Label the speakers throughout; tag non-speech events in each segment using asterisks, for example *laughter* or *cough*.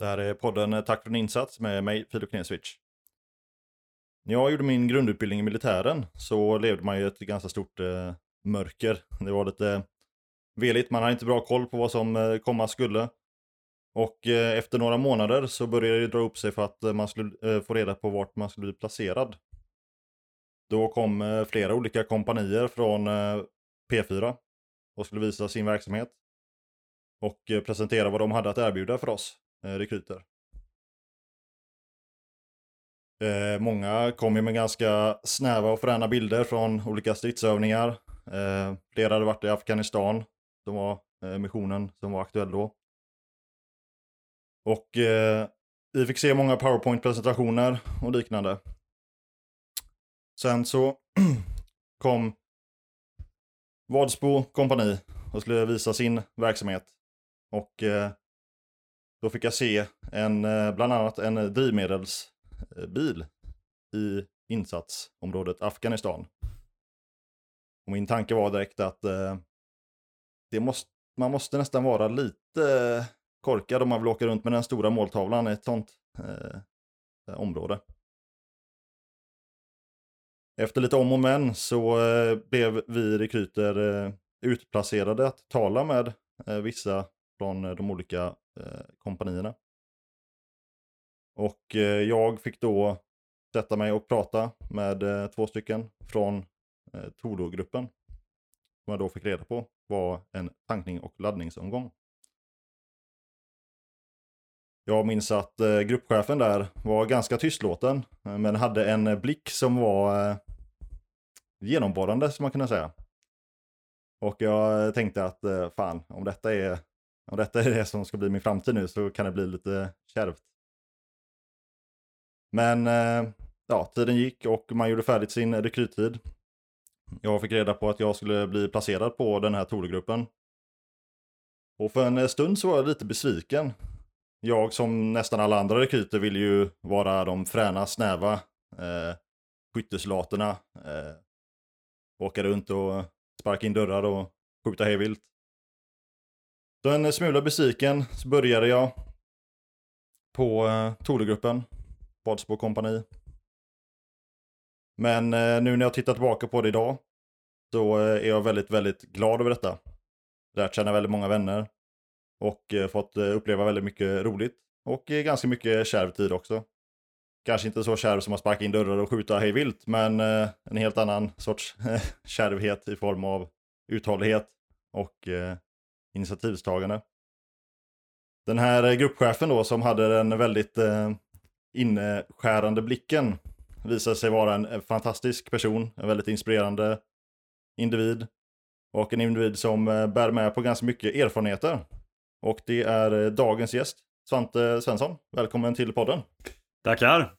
Speaker 1: Det här är podden eh, Tack för din insats med mig, Filip Knesvic. När jag gjorde min grundutbildning i militären så levde man ju ett ganska stort eh, mörker. Det var lite eh, veligt, man hade inte bra koll på vad som eh, komma skulle. Och eh, efter några månader så började det dra upp sig för att eh, man skulle eh, få reda på vart man skulle bli placerad. Då kom eh, flera olika kompanier från eh, P4 och skulle visa sin verksamhet. Och eh, presentera vad de hade att erbjuda för oss Eh, rekryter. Eh, många kom ju med ganska snäva och fräna bilder från olika stridsövningar. Eh, flera hade varit i Afghanistan, som var eh, missionen som var aktuell då. Och eh, vi fick se många powerpoint-presentationer och liknande. Sen så *clears throat* kom Vadsbo kompani och skulle visa sin verksamhet. Och eh, då fick jag se en, eh, bland annat en eh, drivmedelsbil eh, i insatsområdet Afghanistan. Och min tanke var direkt att eh, det måste, man måste nästan vara lite korkad om man vill åka runt med den stora måltavlan i ett sånt eh, område. Efter lite om och men så eh, blev vi rekryter eh, utplacerade att tala med eh, vissa från eh, de olika Eh, kompanierna. Och eh, jag fick då sätta mig och prata med eh, två stycken från Tordogruppen. Todo-gruppen. Som jag då fick reda på var en tankning och laddningsomgång. Jag minns att gruppchefen där var ganska tystlåten, men hade en blick som var genomborrande, som man kunde säga. Och jag tänkte att fan, om detta, är, om detta är det som ska bli min framtid nu så kan det bli lite kärvt. Men eh, ja, tiden gick och man gjorde färdigt sin rekryttid. Jag fick reda på att jag skulle bli placerad på den här Tore-gruppen. Och för en stund så var jag lite besviken. Jag som nästan alla andra rekryter vill ju vara de fräna, snäva eh, skytteslaterna. Eh, åka runt och sparka in dörrar och skjuta hejvilt. Så en smula besviken så började jag på eh, Tolegruppen, Vadsbo kompani. Men eh, nu när jag tittar tillbaka på det idag så eh, är jag väldigt, väldigt glad över detta. Lärt känna väldigt många vänner och eh, fått eh, uppleva väldigt mycket roligt och eh, ganska mycket kärv tid också. Kanske inte så kärv som att sparka in dörrar och skjuta hej vilt, men eh, en helt annan sorts *laughs* kärvhet i form av uthållighet och eh, initiativstagande. Den här eh, gruppchefen då som hade den väldigt eh, inskärande blicken visade sig vara en eh, fantastisk person, en väldigt inspirerande individ och en individ som eh, bär med på ganska mycket erfarenheter. Och det är dagens gäst, Svante Svensson. Välkommen till podden.
Speaker 2: Tackar.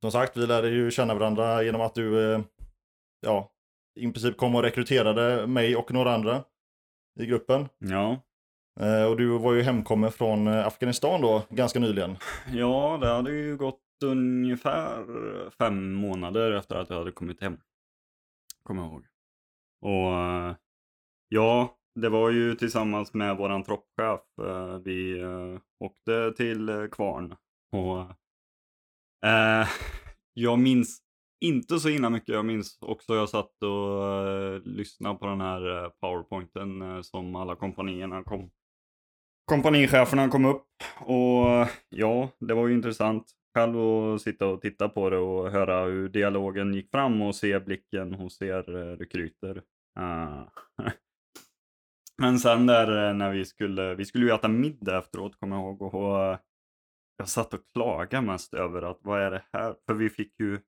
Speaker 1: Som sagt, vi lärde ju känna varandra genom att du, ja, i princip kom och rekryterade mig och några andra i gruppen.
Speaker 2: Ja.
Speaker 1: Eh, Och du var ju hemkommen från eh, Afghanistan då, ganska nyligen. *laughs*
Speaker 2: ja, det hade ju gått ungefär fem månader efter att jag hade kommit hem. Kommer jag ihåg. Och eh, ja, det var ju tillsammans med våran troppchef. eh, Vi eh, åkte till eh, Kvarn. Och eh, *laughs* jag minns inte så himla mycket. Jag minns också jag satt och uh, lyssnade på den här eh, powerpointen uh, som alla kompanierna kom. Kompanicheferna kom upp och ja, det var ju intressant själv att sitta och titta på det och höra hur dialogen gick fram och se blicken hos er uh, rekryter. *laughs* Men sen där när vi skulle, vi skulle ju äta middag efteråt kommer jag ihåg och jag satt och klagade mest över att vad är det här? För vi fick ju,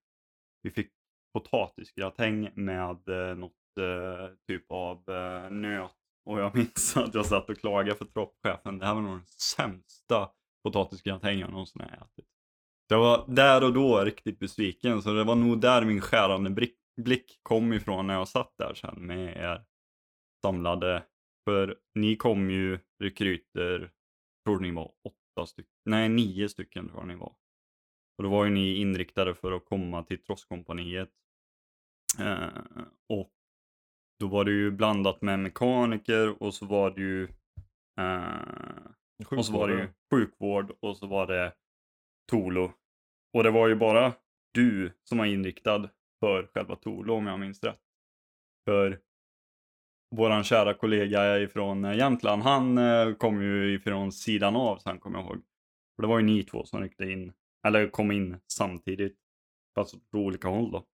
Speaker 2: vi fick potatisgratäng med eh, något eh, typ av eh, nöt. Och jag *laughs* minns att jag satt och klagade för troppchefen. Det här var nog den sämsta potatisgratäng jag någonsin har ätit. Jag var där och då riktigt besviken, så det var nog där min skärande blick, kom ifrån när jag satt där sen med er samlade. För ni kom ju rekryter, tror ni var åtta stycken, nej nio stycken tror jag ni var. Och då var ju ni inriktade för att komma till Trosskompaniet. Eh, och då var det ju blandat med mekaniker och så var det ju eh, och så var det ju sjukvård och så var det Tolo. Och det var ju bara du som var inriktad för själva Tolo om jag minns rätt. För våran kära kollega ifrån eh, Jämtland, han eh, kom ju ifrån sidan av sen kommer jag ihåg. För det var ju ni två som ryckte in, eller kom in samtidigt. Fast på olika håll då.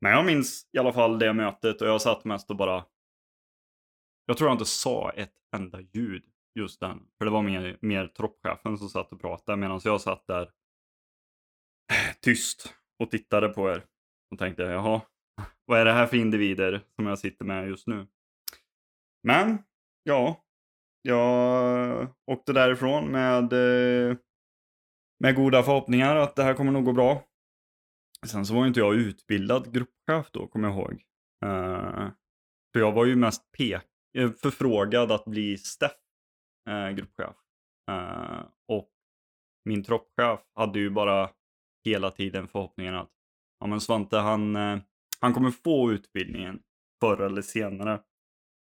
Speaker 2: Men jag minns i alla fall det mötet och jag satt mest och bara... Jag tror jag inte sa ett enda ljud just den. För det var mer, mer troppchefen som satt och pratade medan jag satt där tyst och tittade på er. Och tänkte, jaha, vad är det här för individer som jag sitter med just nu? Men, ja. Jag åkte därifrån med, eh, med goda förhoppningar att det här kommer nog gå bra. Sen så var ju inte jag utbildad gruppchef då, kommer jag ihåg. Uh, för jag var ju mest pek eh, förfrågad att bli Steff uh, gruppchef. Uh, och min troppchef hade ju bara hela tiden förhoppningen att ja men Svante han, han kommer få utbildningen förr eller senare.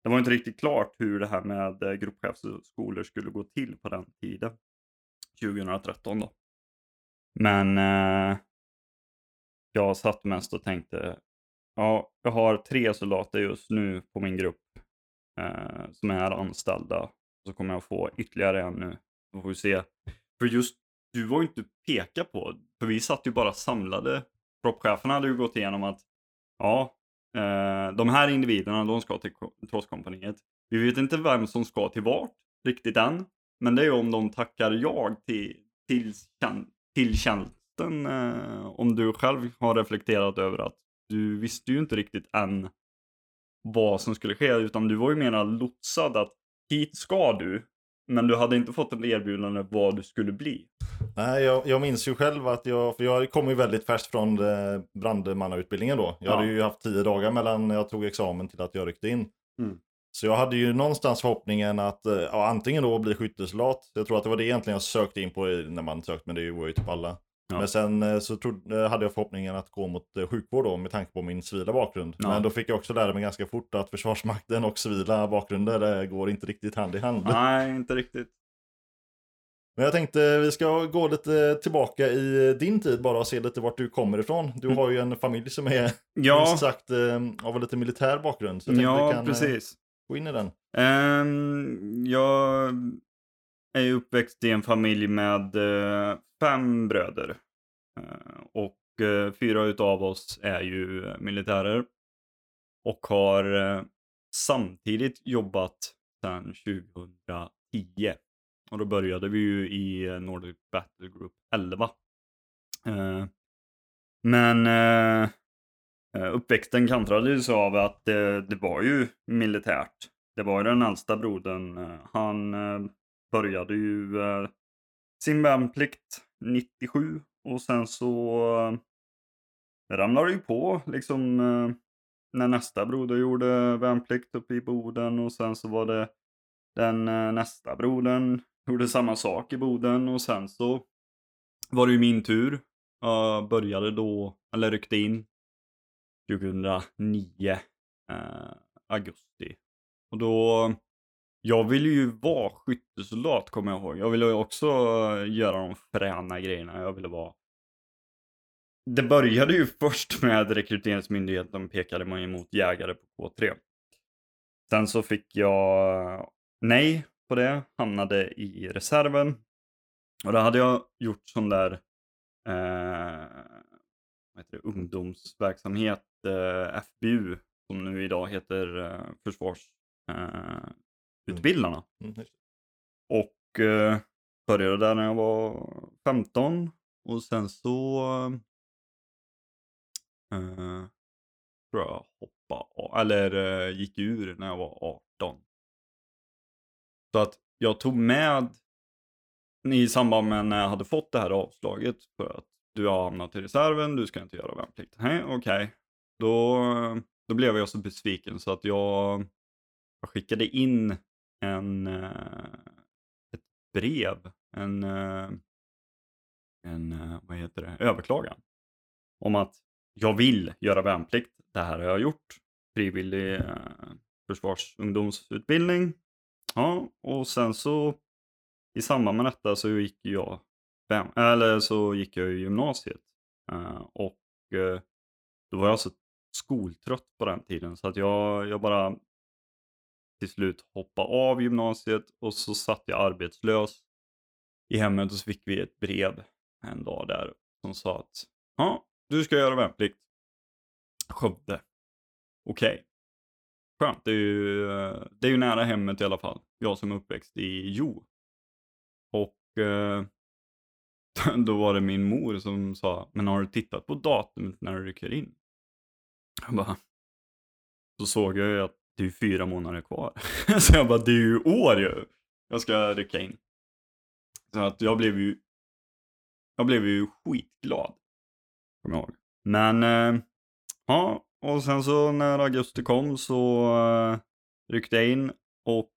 Speaker 2: Det var inte riktigt klart hur det här med gruppchefsskolor skulle gå till på den tiden. 2013 då. Men eh, jag satt mest och tänkte, ja, jag har tre soldater just nu på min grupp eh, som är anställda. Så kommer jag få ytterligare en nu. Då får vi se. För just du var ju inte peka på, för vi satt ju bara samlade. Proppcheferna hade ju gått igenom att, ja, eh, de här individerna, de ska till Trosskompaniet. Vi vet inte vem som ska till vart riktigt än. Men det är ju om de tackar jag till, till, till tjänst natten, eh, om du själv har reflekterat över att du visste ju inte riktigt än vad som skulle ske, utan du var ju mera lotsad att hit ska du, men du hade inte fått ett erbjudande vad du skulle bli.
Speaker 1: Nej, jag, jag minns ju själv att jag, för jag kom ju väldigt färskt från eh, brandmannautbildningen då. Jag ja. hade ju haft tio dagar mellan jag tog examen till att jag ryckte in. Mm. Så jag hade ju någonstans förhoppningen att eh, ja, antingen då bli skyttesoldat. Jag tror att det var det egentligen jag sökte in på när man sökte, men det var ju typ alla. Ja. Men sen eh, så trodde, eh, hade jag förhoppningen att gå mot sjukvård då med tanke på min civila bakgrund. Ja. Men då fick jag också lära mig ganska fort att Försvarsmakten och civila bakgrunder går inte riktigt hand i hand.
Speaker 2: Nej, inte riktigt.
Speaker 1: Men jag tänkte vi ska gå lite tillbaka i din tid bara och se lite vart du kommer ifrån. Du mm. har ju en familj som är ja. minst sagt av lite militär bakgrund.
Speaker 2: Ja, kan precis
Speaker 1: gå in i den.
Speaker 2: Um, jag är uppväxt i en familj med uh, fem bröder. Uh, och uh, fyra utav oss är ju militärer. Och har samtidigt jobbat sedan 2010. Och då började vi ju i Nordic Battle Group 11. Men Eh, uppväxten kantrades av att eh, det var ju militärt. Det var den äldsta brodern. Eh, han började ju sin värnplikt 97 och sen så ramlade det ju på liksom när nästa broder gjorde värnplikt uppe i Boden och sen så var det den nästa brodern gjorde samma sak i Boden och sen så var det ju min tur. Jag började då, eller ryckte in 2009 eh, augusti. Och då jag ville ju vara skyttesoldat kommer jag ihåg. Jag ville också eh, göra de fräna grejerna. Jag ville vara... Det började ju *laughs* först med rekryteringsmyndigheten pekade man emot jägare på K3. Sen så fick jag eh, nej på det, hamnade i reserven. Och då hade jag gjort sån där eh, vad heter det, ungdomsverksamhet, eh, FBU, som nu idag heter eh, försvars, eh. Mm. Mm. Och eh, började där när jag var 15 och sen så eh, tror jag hoppade, eller eh, gick ur när jag var 18. Så att jag tog med i samband med när jag hade fått det här avslaget för att du har hamnat i reserven, du ska inte göra värnplikt. Okej, okej. Då, då blev jag så besviken så att jag, jag skickade in en, eh, ett brev, en, eh, en, eh, vad heter det, överklagan. Om att jag vill göra värnplikt. Det här har jag gjort. Frivillig eh, försvarsungdomsutbildning. Ja, och sen så i samband med detta så gick jag, fem, eller så gick jag i gymnasiet. Eh, och eh, då var jag så skoltrött på den tiden så att jag, jag bara till slut hoppade av gymnasiet och så satt jag arbetslös i hemmet och så fick vi ett brev en dag där som sa att ja, du ska göra värnplikt. Skövde. Okej. Okay. Skönt, det är, ju, eh, det är ju nära hemmet i alla fall. Jag som är uppväxt i Jo. Och eh, *laughs* då var det min mor som sa, men har du tittat på datumet när du rycker in? Jag bara, så såg jag ju att det är fyra månader kvar. *laughs* så jag bara, det är ju år ju. Jag ska rycka in. Så att jag blev ju, jag blev ju skitglad. Kommer jag ihåg. Men, eh, ja, och sen så när augusti kom så eh, ryckte jag in och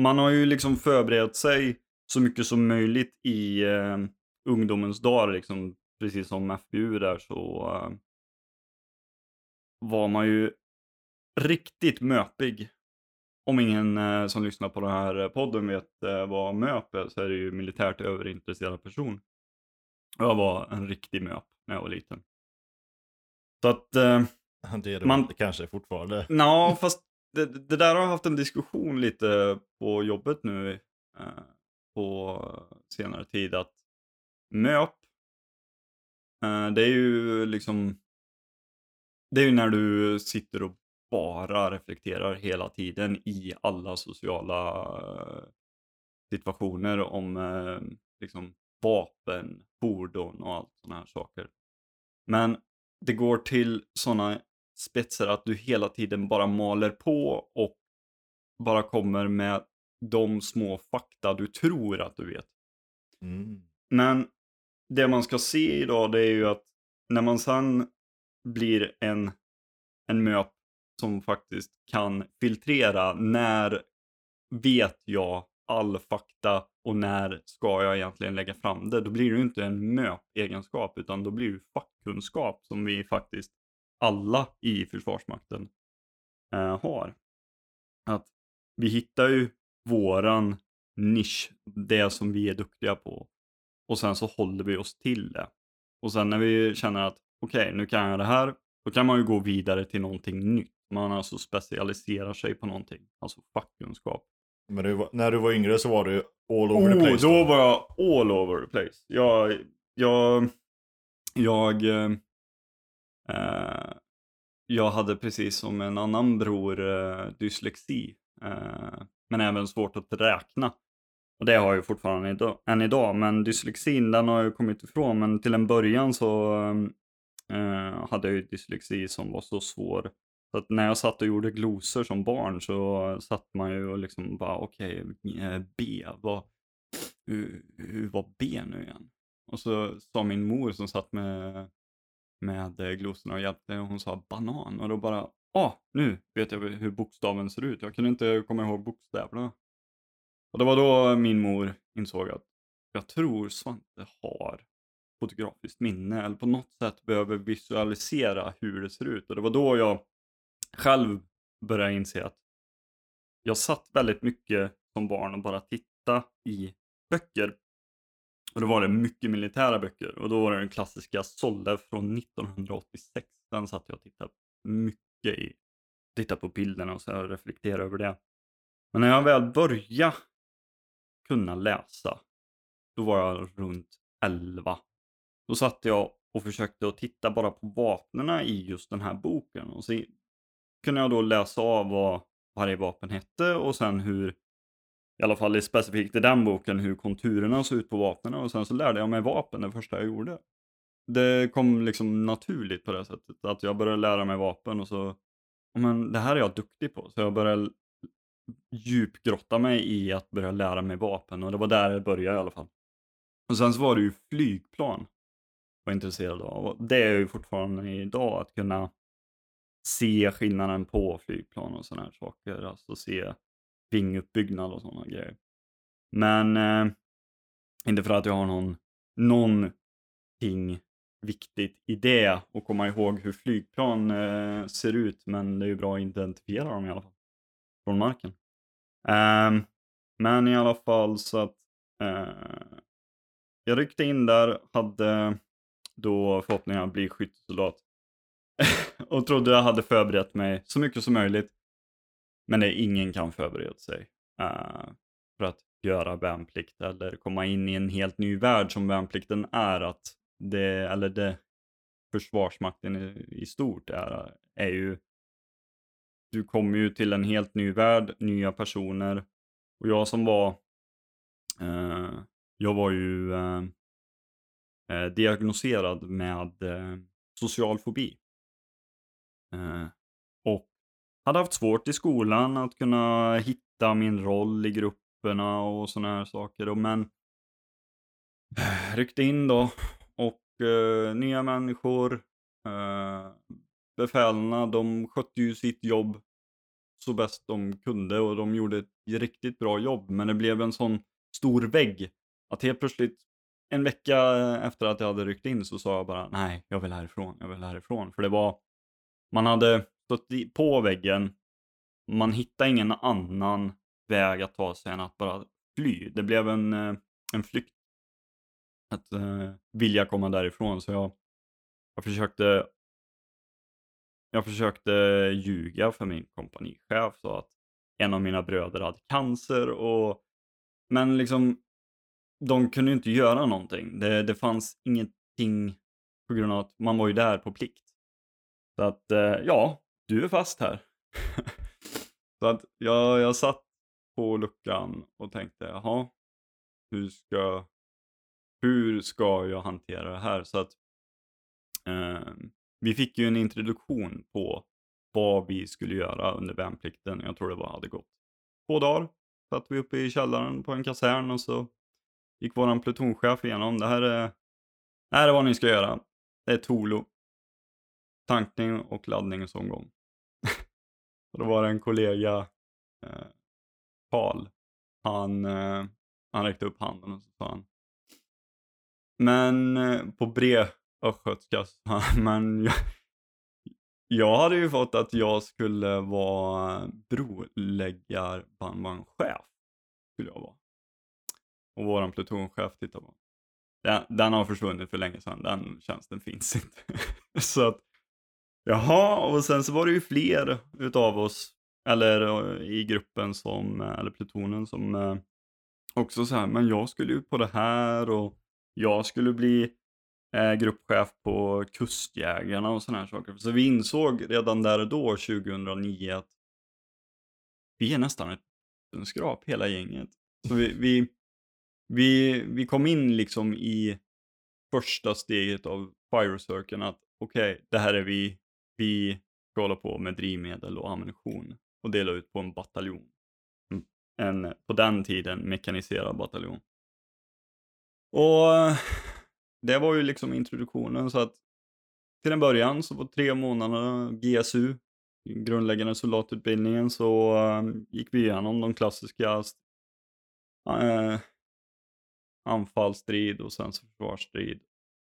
Speaker 2: man har ju liksom förberett sig så mycket som möjligt i eh, ungdomens dagar, liksom, precis som FBU där så uh, var man ju riktigt möpig. Om ingen uh, som lyssnar på den här podden vet vad möp är så är det ju militärt överintresserad person. Jag var en riktig möp när jag var liten. Så att...
Speaker 1: Det är det man... kanske fortfarande.
Speaker 2: Ja, *laughs* fast det, det, där har jag haft en diskussion lite på jobbet nu eh, på senare tid. Att MÖP, eh, det är ju liksom, det är ju när du sitter och bara reflekterar hela tiden i alla sociala eh, situationer om eh, liksom vapen, fordon och allt sådana här saker. Men det går till sådana spetsar att du hela tiden bara maler på och bara kommer med de små fakta du tror att du vet. Mm. Men det man ska se idag det är ju att när man sen blir en, en möp som faktiskt kan filtrera när vet jag all fakta och när ska jag egentligen lägga fram det? Då blir det ju inte en MÖP-egenskap utan då blir det fackkunskap som vi faktiskt alla i Försvarsmakten eh, har. Att vi hittar ju våran nisch, det som vi är duktiga på. Och sen så håller vi oss till det. Och sen när vi känner att okej, okay, nu kan jag det här, då kan man ju gå vidare till någonting nytt. Man alltså specialiserar sig på någonting, alltså fackkunskap.
Speaker 1: Men du, när du var yngre så var du all over oh, the place?
Speaker 2: Då? då var jag all over the place. Jag, jag, jag eh, Eh, jag hade precis som en annan bror eh, dyslexi, eh, men även svårt att räkna. Och det har jag ju fortfarande idag, än idag, men dyslexin den har jag kommit ifrån. Men till en början så eh, hade jag ju dyslexi som var så svår. Så att när jag satt och gjorde glosor som barn så satt man ju och liksom bara okej, okay, B, vad, hur, hur var B nu igen? Och så sa min mor som satt med med glosorna och hjälpte hon sa banan och då bara, ah, nu vet jag hur bokstaven ser ut. Jag kunde inte komma ihåg bokstäverna. Och det var då min mor insåg att jag tror Svante har fotografiskt minne eller på något sätt behöver visualisera hur det ser ut. Och det var då jag själv började inse att jag satt väldigt mycket som barn och bara tittade i böcker och då var det mycket militära böcker och då var det den klassiska Solle från 1986. Den satt jag och tittade mycket i. Tittade på bilderna och så reflekterade över det. Men när jag väl började kunna läsa, då var jag runt 11. Då satt jag och försökte att titta bara på vapnena i just den här boken. Och så kunde jag då läsa av vad varje vapen hette och sen hur i alla fall specifikt i den boken, hur konturerna såg ut på vapnen och sen så lärde jag mig vapen det första jag gjorde. Det kom liksom naturligt på det sättet, att jag började lära mig vapen och så, men det här är jag duktig på, så jag började djupgrotta mig i att börja lära mig vapen och det var där det började i alla fall. Och sen så var det ju flygplan. var intresserad av. Och det är ju fortfarande idag att kunna se skillnaden på flygplan och sådana här saker. Alltså se vinguppbyggnad och sådana grejer. Men eh, inte för att jag har någon, någonting viktigt i det och komma ihåg hur flygplan eh, ser ut, men det är ju bra att identifiera dem i alla fall. Från marken. Um, men i alla fall så att uh, jag ryckte in där, hade då förhoppningen att bli skyttesoldat. *laughs* och trodde jag hade förberett mig så mycket som möjligt. Men det ingen kan förbereda sig uh, för att göra värnplikt eller komma in i en helt ny värld som värnplikten är. att det, eller det Försvarsmakten i, i stort är, är ju du kommer ju till en helt ny värld, nya personer. Och jag som var, eh, jag var ju eh, eh diagnoserad med eh, social fobi. Eh, och hade haft svårt i skolan att kunna hitta min roll i grupperna och sådana här saker. Men eh, ryckte in då och eh, nya människor, eh, eh, befälarna, de skötte ju sitt jobb så bäst de kunde och de gjorde ett riktigt bra jobb. Men det blev en sån stor vägg att helt plötsligt en vecka efter att jag hade ryckt in så sa jag bara nej, jag vill härifrån, jag vill härifrån. För det var, man hade stött på väggen, man hittade ingen annan väg att ta sig än att bara fly. Det blev en, eh, en flykt. Att uh, vilja komma därifrån. Så jag, jag försökte jag försökte ljuga för min kompanichef så att en av mina bröder hade cancer och men liksom de kunde ju inte göra någonting. Det, det fanns ingenting på grund av att man var ju där på plikt. Så att eh, ja, du är fast här. *laughs* så att jag, jag satt på luckan och tänkte, jaha, hur ska, hur ska jag hantera det här? Så att eh, vi fick ju en introduktion på vad vi skulle göra under värnplikten. Jag tror det var, hade gått två dagar. Satt vi uppe i källaren på en kasern och så gick våran plutonchef igenom. Det här är, det här är vad ni ska göra. Det är Tolo. Tankning och laddningsomgång. och *laughs* då var det en kollega, eh, Karl. Han, eh, han räckte upp handen och så sa han. Men eh, på brev östgötska. Men jag, jag hade ju fått att jag skulle vara broläggarbandmanchef. Skulle jag vara. Och våran plutonchef tittar på. Den, den har försvunnit för länge sedan. Den tjänsten finns inte. *laughs* så att, jaha, och sen så var det ju fler utav oss, eller eh, i gruppen som, eh, eller plutonen som eh, också så här, men jag skulle ju på det här och jag skulle bli eh, gruppchef på Kustjägarna och sådana här saker. Så vi insåg redan där och då, 2009, att vi är nästan ett skrap hela gänget. Så vi, vi, vi, vi kom in liksom i första steget av Fire Circle att okej, okay, det här är vi, vi ska hålla på med drivmedel och ammunition och dela ut på en bataljon. Mm. En, på den tiden, mekaniserad bataljon. Och det var ju liksom introduktionen så att till en början så på tre månader GSU, grundläggande soldatutbildningen, så äh, gick vi igenom de klassiska äh, anfallsstrid och sen så försvarsstrid.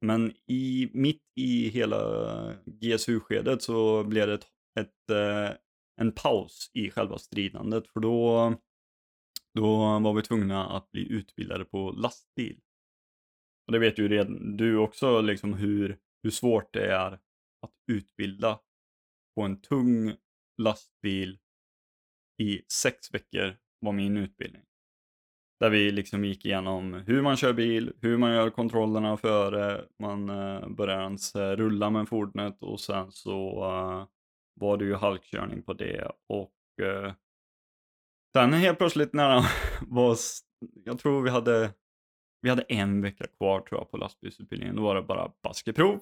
Speaker 2: Men i, mitt i hela GSU-skedet så blev det ett, ett äh, en paus i själva stridandet för då, då var vi tvungna att bli utbildade på lastbil. Och det vet ju redan du också, liksom hur, hur svårt det är att utbilda på en tung lastbil i sex veckor var min utbildning. Där vi liksom gick igenom hur man kör bil, hur man gör kontrollerna före man eh, börjar ens eh, rulla med fordonet och sen så eh, var det ju halkkörning på det och sen helt plötsligt när han *laughs* var, jag tror vi hade vi hade en vecka kvar tror jag på lastbilsutbildningen. Då var det bara basketprov.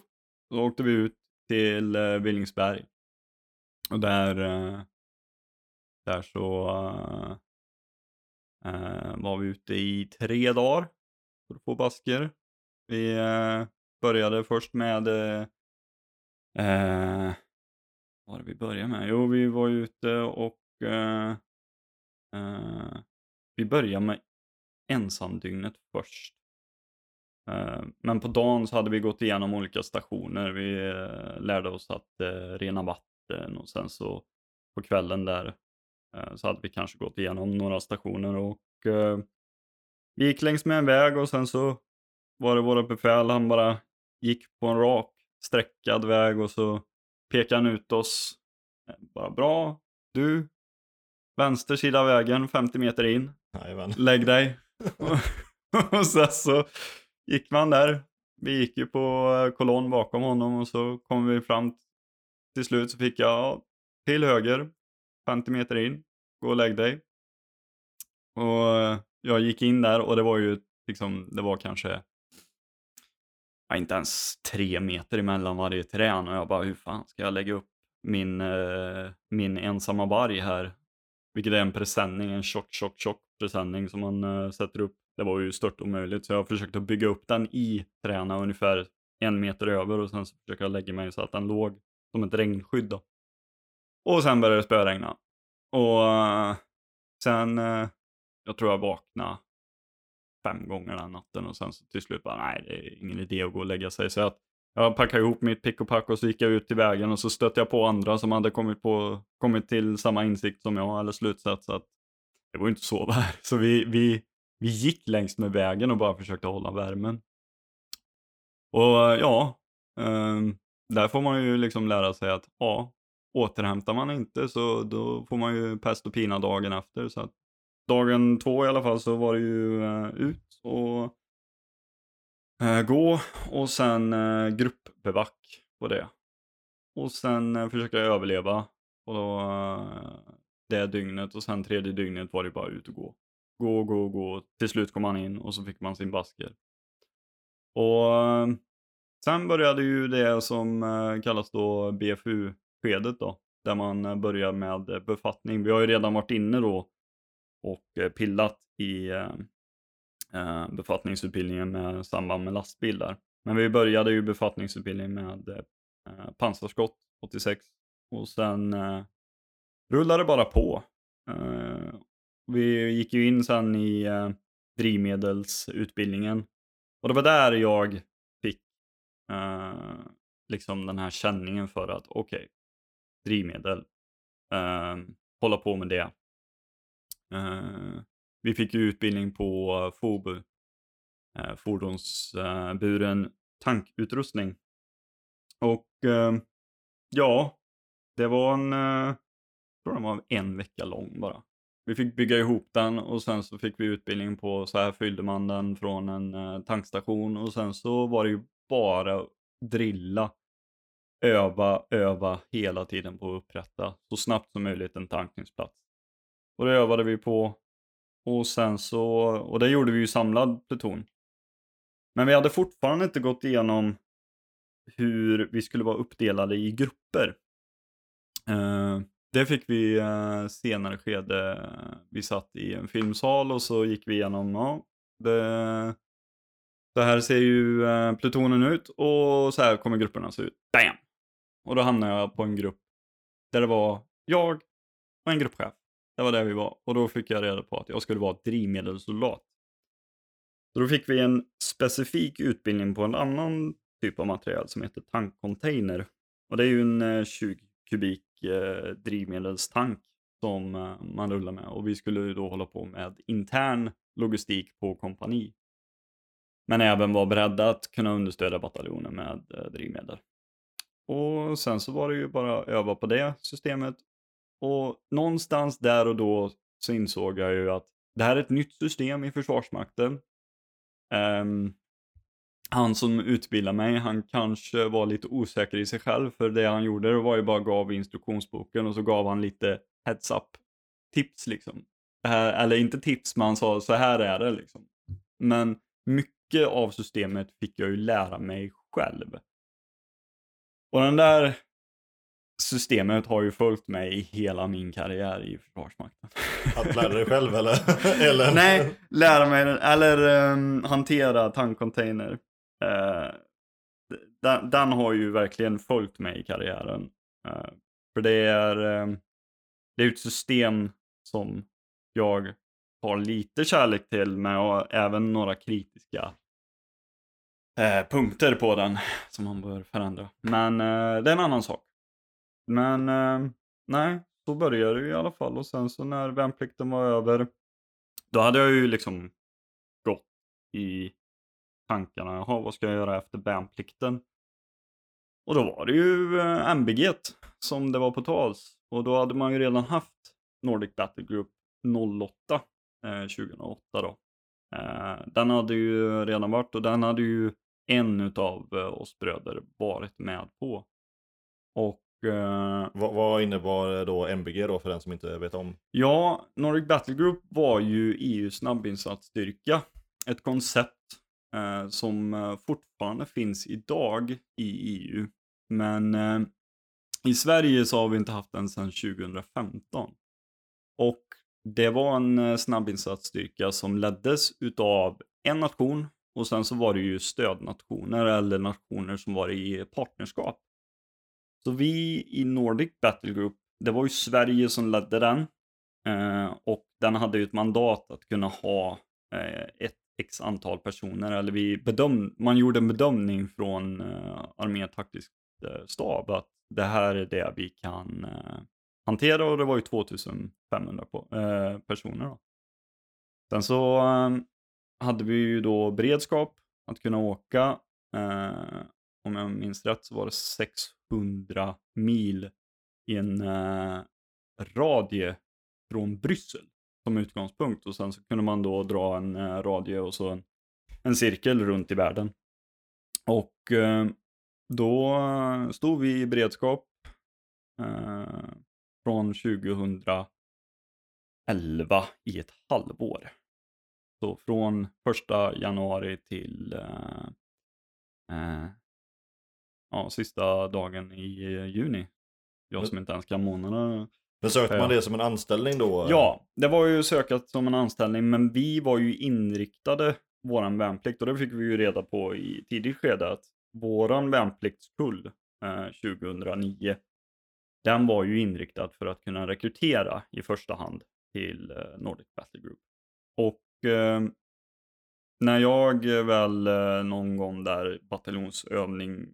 Speaker 2: Då åkte vi ut till eh, Villingsberg. Och där, eh, där så eh, eh, var vi ute i tre dagar för att få basker. Vi, började först med... Eh, vad var det vi började med? Jo, vi var ute och... Eh, eh, vi började med ensamdygnet först. Eh, men på dagen så hade vi gått igenom olika stationer. Vi eh, lärde oss att eh, rena vatten och sen så på kvällen där så hade vi kanske gått igenom några stationer och vi gick längs med en väg och sen så var det våra befäl, han bara gick på en rak sträckad väg och så pekade han ut oss. Bara bra, du, vänster sida vägen, 50 meter in.
Speaker 1: Jajamän.
Speaker 2: Lägg dig. *laughs* och sen så gick man där. Vi gick ju på eh, kolonn bakom honom och så kom vi fram till slut så fick jag till höger, 50 meter in, gå och lägg dig. Och eh, jag gick in där och det var ju liksom, det var kanske ja, inte ens tre meter emellan varje trän och jag bara hur fan ska jag lägga upp min, eh, min ensamma varg här? Vilket är en presenning, en tjock, tjock, tjock presenning som man eh, sätter upp. Det var ju stört omöjligt så jag försökte bygga upp den i träna ungefär en meter över och sen så försökte jag lägga mig så att den låg som ett regnskydd då. Och sen började det spöregna. Och uh, sen uh, jag tror jag vaknade fem gånger den natten och sen så till slut bara, nej det är ingen idé att gå och lägga sig. Så att jag packade ihop mitt pick och pack och så gick jag ut till vägen och så stötte jag på andra som hade kommit, på, kommit till samma insikt som jag eller slutsats att det går ju inte att sova här. Så vi, vi, vi gick längs med vägen och bara försökte hålla värmen. Och ja, ehm, där får man ju liksom lära sig att ja, återhämtar man inte så då får man ju pest och pina dagen efter. Så att dagen två i alla fall så var det ju uh, ut och uh, gå och sen uh, gruppbevack på det. Och sen försöka överleva på det dygnet och sen tredje dygnet var det bara ut och gå. Gå, gå, gå. Till slut kom man in och så fick man sin basker. Och eh, sen började ju det som eh, kallas då BFU-skedet då. Där man eh, börjar med befattning. Vi har ju redan varit inne då och pillat i befattningsutbildningen med samband med lastbilar. Men vi började ju befattningsutbildningen med pansarskott 86 och sen rullade bara på. Eh, vi gick ju in sen i eh, drivmedelsutbildningen och det var där jag fick eh, liksom den här känningen för att okej, okay, drivmedel, hålla på med det Uh, vi fick ju utbildning på FOBU, uh, fordonsburen tankutrustning. Och uh, ja, det var en, tror den var en vecka lång bara. Vi fick bygga ihop den och sen så fick vi utbildning på så här fyllde man den från en eh, tankstation och sen så var det ju bara drilla, öva, öva hela tiden på att upprätta så snabbt som möjligt en tankningsplats. Och det övade vi på. Och sen så, och det gjorde vi ju samlad pluton. Men vi hade fortfarande inte gått igenom hur vi skulle vara uppdelade i grupper. Uh, det fick vi uh, senare skede. Eh, vi satt i en filmsal och så gick vi igenom, ja, det, så här ser ju eh, plutonen ut och så här kommer grupperna se ut. Bam! Och då hamnade jag på en grupp där det var jag och en gruppchef. Det var där vi var. Och då fick jag reda på att jag skulle vara drivmedelssoldat. Så då fick vi en specifik utbildning på en annan typ av material som heter tankcontainer. Och det är ju en 20 kubik eh, drivmedelstank som eh, man rullar med. Och vi skulle ju då hålla på med intern logistik på kompani. Men även vara beredda att kunna understödja bataljonen med eh, drivmedel. Och sen så var det ju bara att öva på det systemet och någonstans där och då så insåg jag ju att det här är ett nytt system i Försvarsmakten. Um, han som utbildade mig, han kanske var lite osäker i sig själv för det han gjorde var ju bara gav instruktionsboken och så gav han lite heads up tips liksom. Här, eller inte tips, men han sa så här är det liksom. Men mycket av systemet fick jag ju lära mig själv. Och den där systemet har ju följt mig i hela min karriär i Försvarsmakten.
Speaker 1: Att lära dig själv eller? *laughs* eller?
Speaker 2: Nej, lära mig, eller um, hantera tankcontainer. Eh, den, den har ju verkligen följt mig i karriären. Eh, för det är, eh, det är ett system som jag har lite kärlek till, men jag har även några kritiska eh, punkter på den *laughs* som man bör förändra. Men eh, det är en annan sak. Men eh, nej, så började det i alla fall och sen så när värnplikten var över, då hade jag ju liksom gått i tankarna, jaha vad ska jag göra efter värnplikten? Och då var det ju eh, MBG som det var på tals. Och då hade man ju redan haft Nordic Battle Group 08 eh, 2008 då. Eh, den hade ju redan varit och den hade ju en utav eh, oss bröder varit med på. Och eh,
Speaker 1: Vad, vad innebar då MBG då för den som inte vet om?
Speaker 2: Ja, Nordic Battle Group var ju EUs snabbinsatsstyrka. Ett koncept eh, Eh, som eh, fortfarande finns idag i EU. Men eh, i Sverige så har vi inte haft den sedan 2015. Och det var en eh, snabbinsatsstyrka som leddes utav en nation och sen så var det ju stödnationer eller nationer som var i partnerskap. Så vi i Nordic Battle Group, det var ju Sverige som ledde den. Eh, och den hade ju ett mandat att kunna ha eh, ett x antal personer. Eller vi bedöm man gjorde en bedömning från eh, armétaktisk eh, stab att det här är det vi kan eh, hantera och det var ju 2500 på, eh, personer. Då. Sen så eh, hade vi ju då beredskap att kunna åka. Eh, om jag minns rätt så var det 600 mil i en eh, radie från Bryssel som utgångspunkt och sen så kunde man då dra en eh, radie och så en, en cirkel runt i världen. Och eh, då stod vi i beredskap eh, från 2011 i ett halvår. Så från första januari till eh, eh, ja, sista dagen i juni. Jag som inte ens kan månaderna.
Speaker 1: Men sökte man det som en anställning då?
Speaker 2: Ja, det var ju sökat som en anställning, men vi var ju inriktade våran värnplikt och det fick vi ju reda på i tidigt skede att våran värnpliktskull eh, 2009, den var ju inriktad för att kunna rekrytera i första hand till eh, Nordic Battle Group. Och eh, när jag väl eh, någon gång där bataljonsövning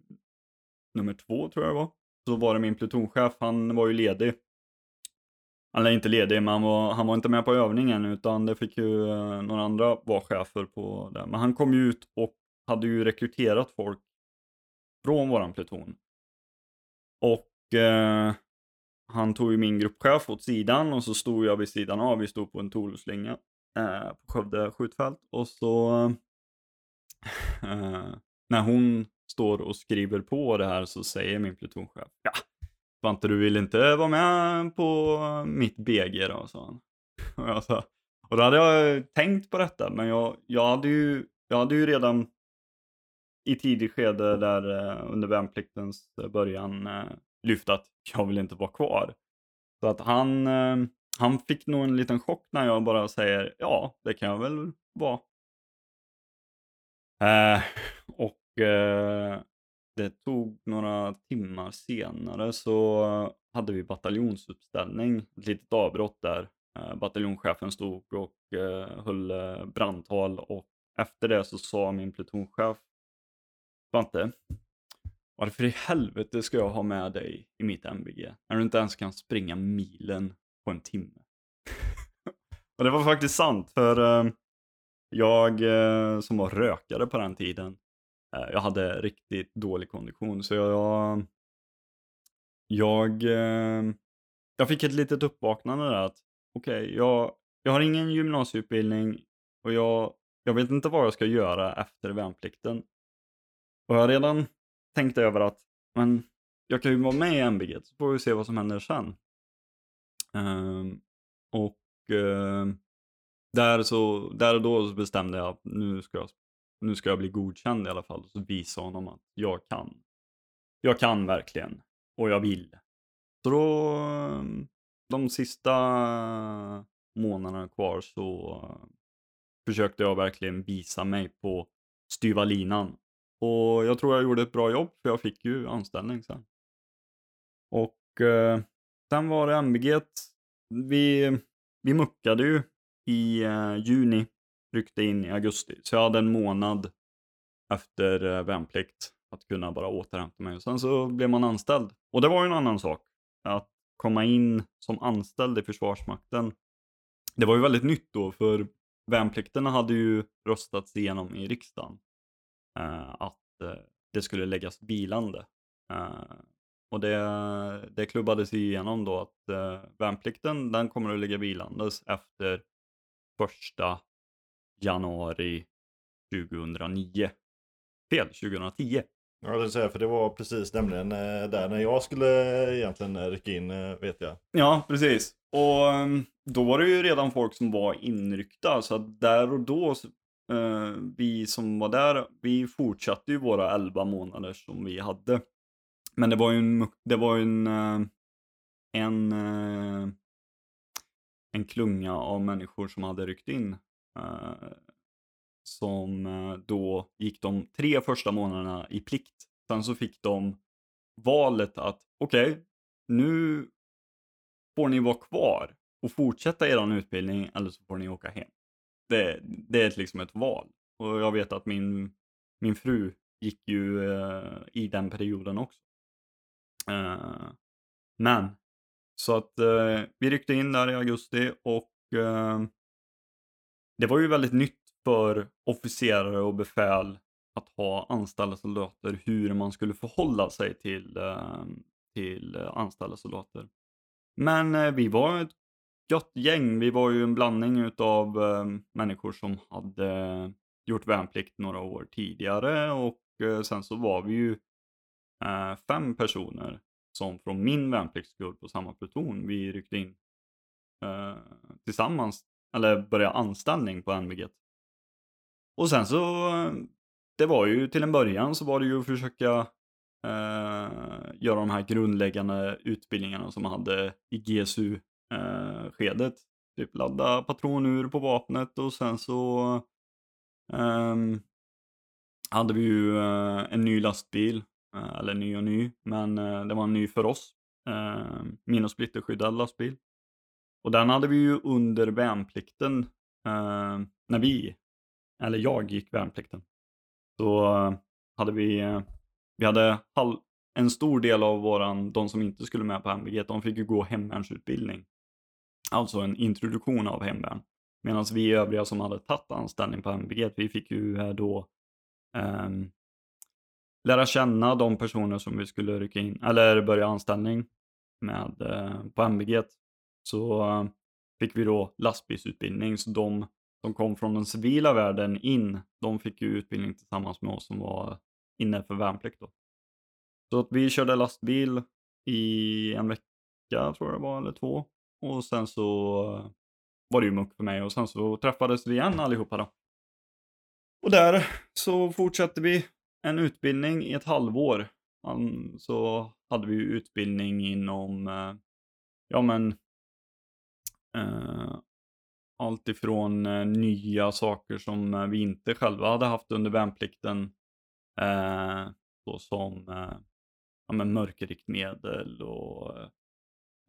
Speaker 2: nummer två tror jag det var, så var det min plutonchef, han var ju ledig. Han är inte ledig, men han var, han var inte med på övningen utan det fick ju eh, några andra vara chefer på det. Men han kom ju ut och hade ju rekryterat folk från våran pluton. Och eh, han tog ju min gruppchef åt sidan och så stod jag vid sidan av. Vi stod på en Toloslinga eh, på Skövde skjutfält och så eh, när hon står och skriver på det här så säger min plutonchef ja, Svante du vill inte vara med på mitt BG då, sa han. *laughs* Och, jag sa, och då hade jag tänkt på detta, men jag, jag, hade, ju, jag hade ju redan i tidigt skede där eh, under värnpliktens början eh, lyft att jag vill inte vara kvar. Så att han, eh, han fick nog en liten chock när jag bara säger ja, det kan jag väl vara. Eh, och eh, det tog några timmar senare så hade vi bataljonsuppställning, ett litet avbrott där. Eh, bataljonschefen stod och eh, höll eh, brandtal och efter det så sa min plutonchef Svante, varför i helvete ska jag ha med dig i mitt MBG när du inte ens kan springa milen på en timme? *laughs* och det var faktiskt sant för jag som var rökare på den tiden Eh, jag hade riktigt dålig kondition så jag, jag, eh, jag fick ett litet uppvaknande där att okej, jag, jag har ingen gymnasieutbildning och jag, jag vet inte vad jag ska göra efter värnplikten. Och jag har redan tänkt över att men jag kan ju vara med i MBG så får vi se vad som händer sen. Um, och ehm, där, så, där och då så bestämde jag att nu ska jag nu ska jag bli godkänd i alla fall. Så visa honom att jag kan. Jag kan verkligen. Och jag vill. Så då, mm, de sista månaderna kvar så försökte jag verkligen visa mig på styva linan. Och jag tror jag gjorde ett bra jobb för jag fick ju anställning sen. Och eh, sen var det MBG. Vi, vi muckade ju i eh, juni, ryckte in i augusti. Så jag hade en månad efter eh, värnplikt att kunna bara återhämta mig. Och sen så blev man anställd. Och det var ju en annan sak. Att komma in som anställd i Försvarsmakten. Det var ju väldigt nytt då, för värnplikterna hade ju röstats igenom i riksdagen. Eh, att eh, det skulle läggas vilande. Eh, och det, det klubbades igenom då att eh, värnplikten den kommer att ligga vilandes efter första januari 2009. Fel, 2010.
Speaker 1: Ja, det säga, för det var precis nämligen eh, där när jag skulle egentligen eh, rycka in, eh, vet jag.
Speaker 2: Ja, precis. Och ehm, då var det ju redan folk som var inryckta, så att där och då, eh, vi som var där, vi fortsatte ju våra 11 månader som vi hade. Men det var ju en, det var en, eh, en, eh, en klunga av människor som hade ryckt in. Eh, som eh, då gick de tre första månaderna i plikt. Sen så fick de valet att okej, nu får ni vara kvar och fortsätta er utbildning eller så får ni åka hem. Det, det är liksom ett val. Och jag vet att min, min fru gick ju eh, i den perioden också. Eh, men, så att eh, vi ryckte in där i augusti och eh, det var ju väldigt nytt för officerare och befäl att ha anställda soldater, hur man skulle förhålla sig till, ehm, till eh, anställda soldater. Men eh, vi var ett gött gäng. Vi var ju en blandning utav ehm, människor som hade gjort värnplikt några år tidigare och eh, sen så var vi ju fem personer som från min värnpliktskull på samma pluton, vi ryckte in tillsammans, eller börja anställning på NBG. Och sen så, det var ju till en början så var det ju att försöka eh, göra de här grundläggande utbildningarna som man hade i GSU-skedet. Eh, typ ladda patronur på vapnet och sen så eh, hade vi ju eh, en ny lastbil, eh, eller ny och ny, men eh, det var en ny för oss. Eh, min och splitterskyddad lastbil. Och den hade vi ju under värnplikten eh, när vi, eller jag gick värnplikten. Så eh, hade vi, eh, vi hade halv, en stor del av våran, de som inte skulle med på MVG, de fick ju gå hemvärnsutbildning. Alltså en introduktion av hemvärn. Medan vi övriga som hade tagit anställning på MVG, vi fick ju eh, då eh, lära känna de personer som vi skulle rycka in, eller börja anställning med eh, på MVG. Så eh, fick vi då lastbilsutbildning, så de som kom från den civila världen in, de fick ju utbildning tillsammans med oss som var inne för värnplikt då. Så att vi körde lastbil i en vecka tror jag det var, eller två. Och sen så eh, var det ju muck för mig och sen så träffades vi igen allihopa då. Och där så fortsatte vi en utbildning i ett halvår. Så hade vi ju utbildning inom, eh, ja men, eh, allt ifrån eh, nya saker som eh, vi inte själva hade haft under värnplikten. Eh, såsom eh, ja, men mörkerriktmedel och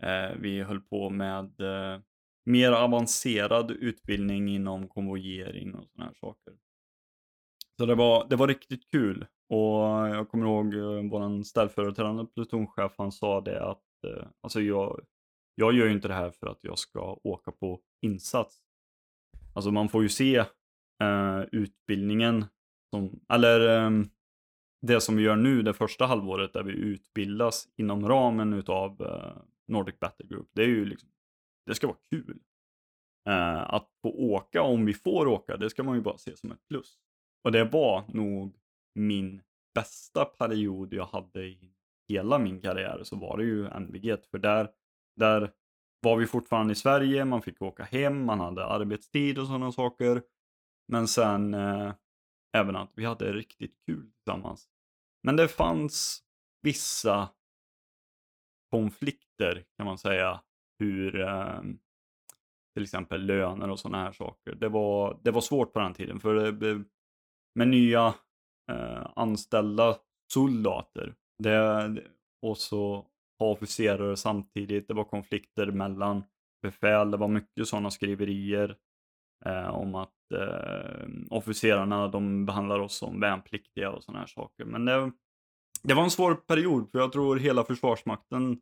Speaker 2: eh, vi höll på med eh, mer avancerad utbildning inom konvojering och sådana här saker. Så det var, det var riktigt kul. Och jag kommer ihåg eh, vår ställföreträdande plutonchef, han sa det att eh, alltså jag, jag gör ju inte det här för att jag ska åka på insats. Alltså man får ju se eh, utbildningen som, eller eh, det som vi gör nu det första halvåret där vi utbildas inom ramen utav eh, Nordic Battle Group. Det är ju liksom, det ska vara kul. Eh, att få åka, om vi får åka, det ska man ju bara se som ett plus. Och det var nog min bästa period jag hade i hela min karriär så var det ju NVG. För där, där var vi fortfarande i Sverige, man fick åka hem, man hade arbetstid och sådana saker. Men sen eh, även att vi hade riktigt kul tillsammans. Men det fanns vissa konflikter kan man säga. Hur eh, till exempel löner och sådana här saker. Det var, det var svårt på den tiden för eh, det, med nya eh, anställda soldater. Det, och så officerare samtidigt. Det var konflikter mellan befäl. Det var mycket sådana skriverier eh, om att eh, officerarna de behandlar oss som värnpliktiga och sådana här saker. Men det, det var en svår period för jag tror hela Försvarsmakten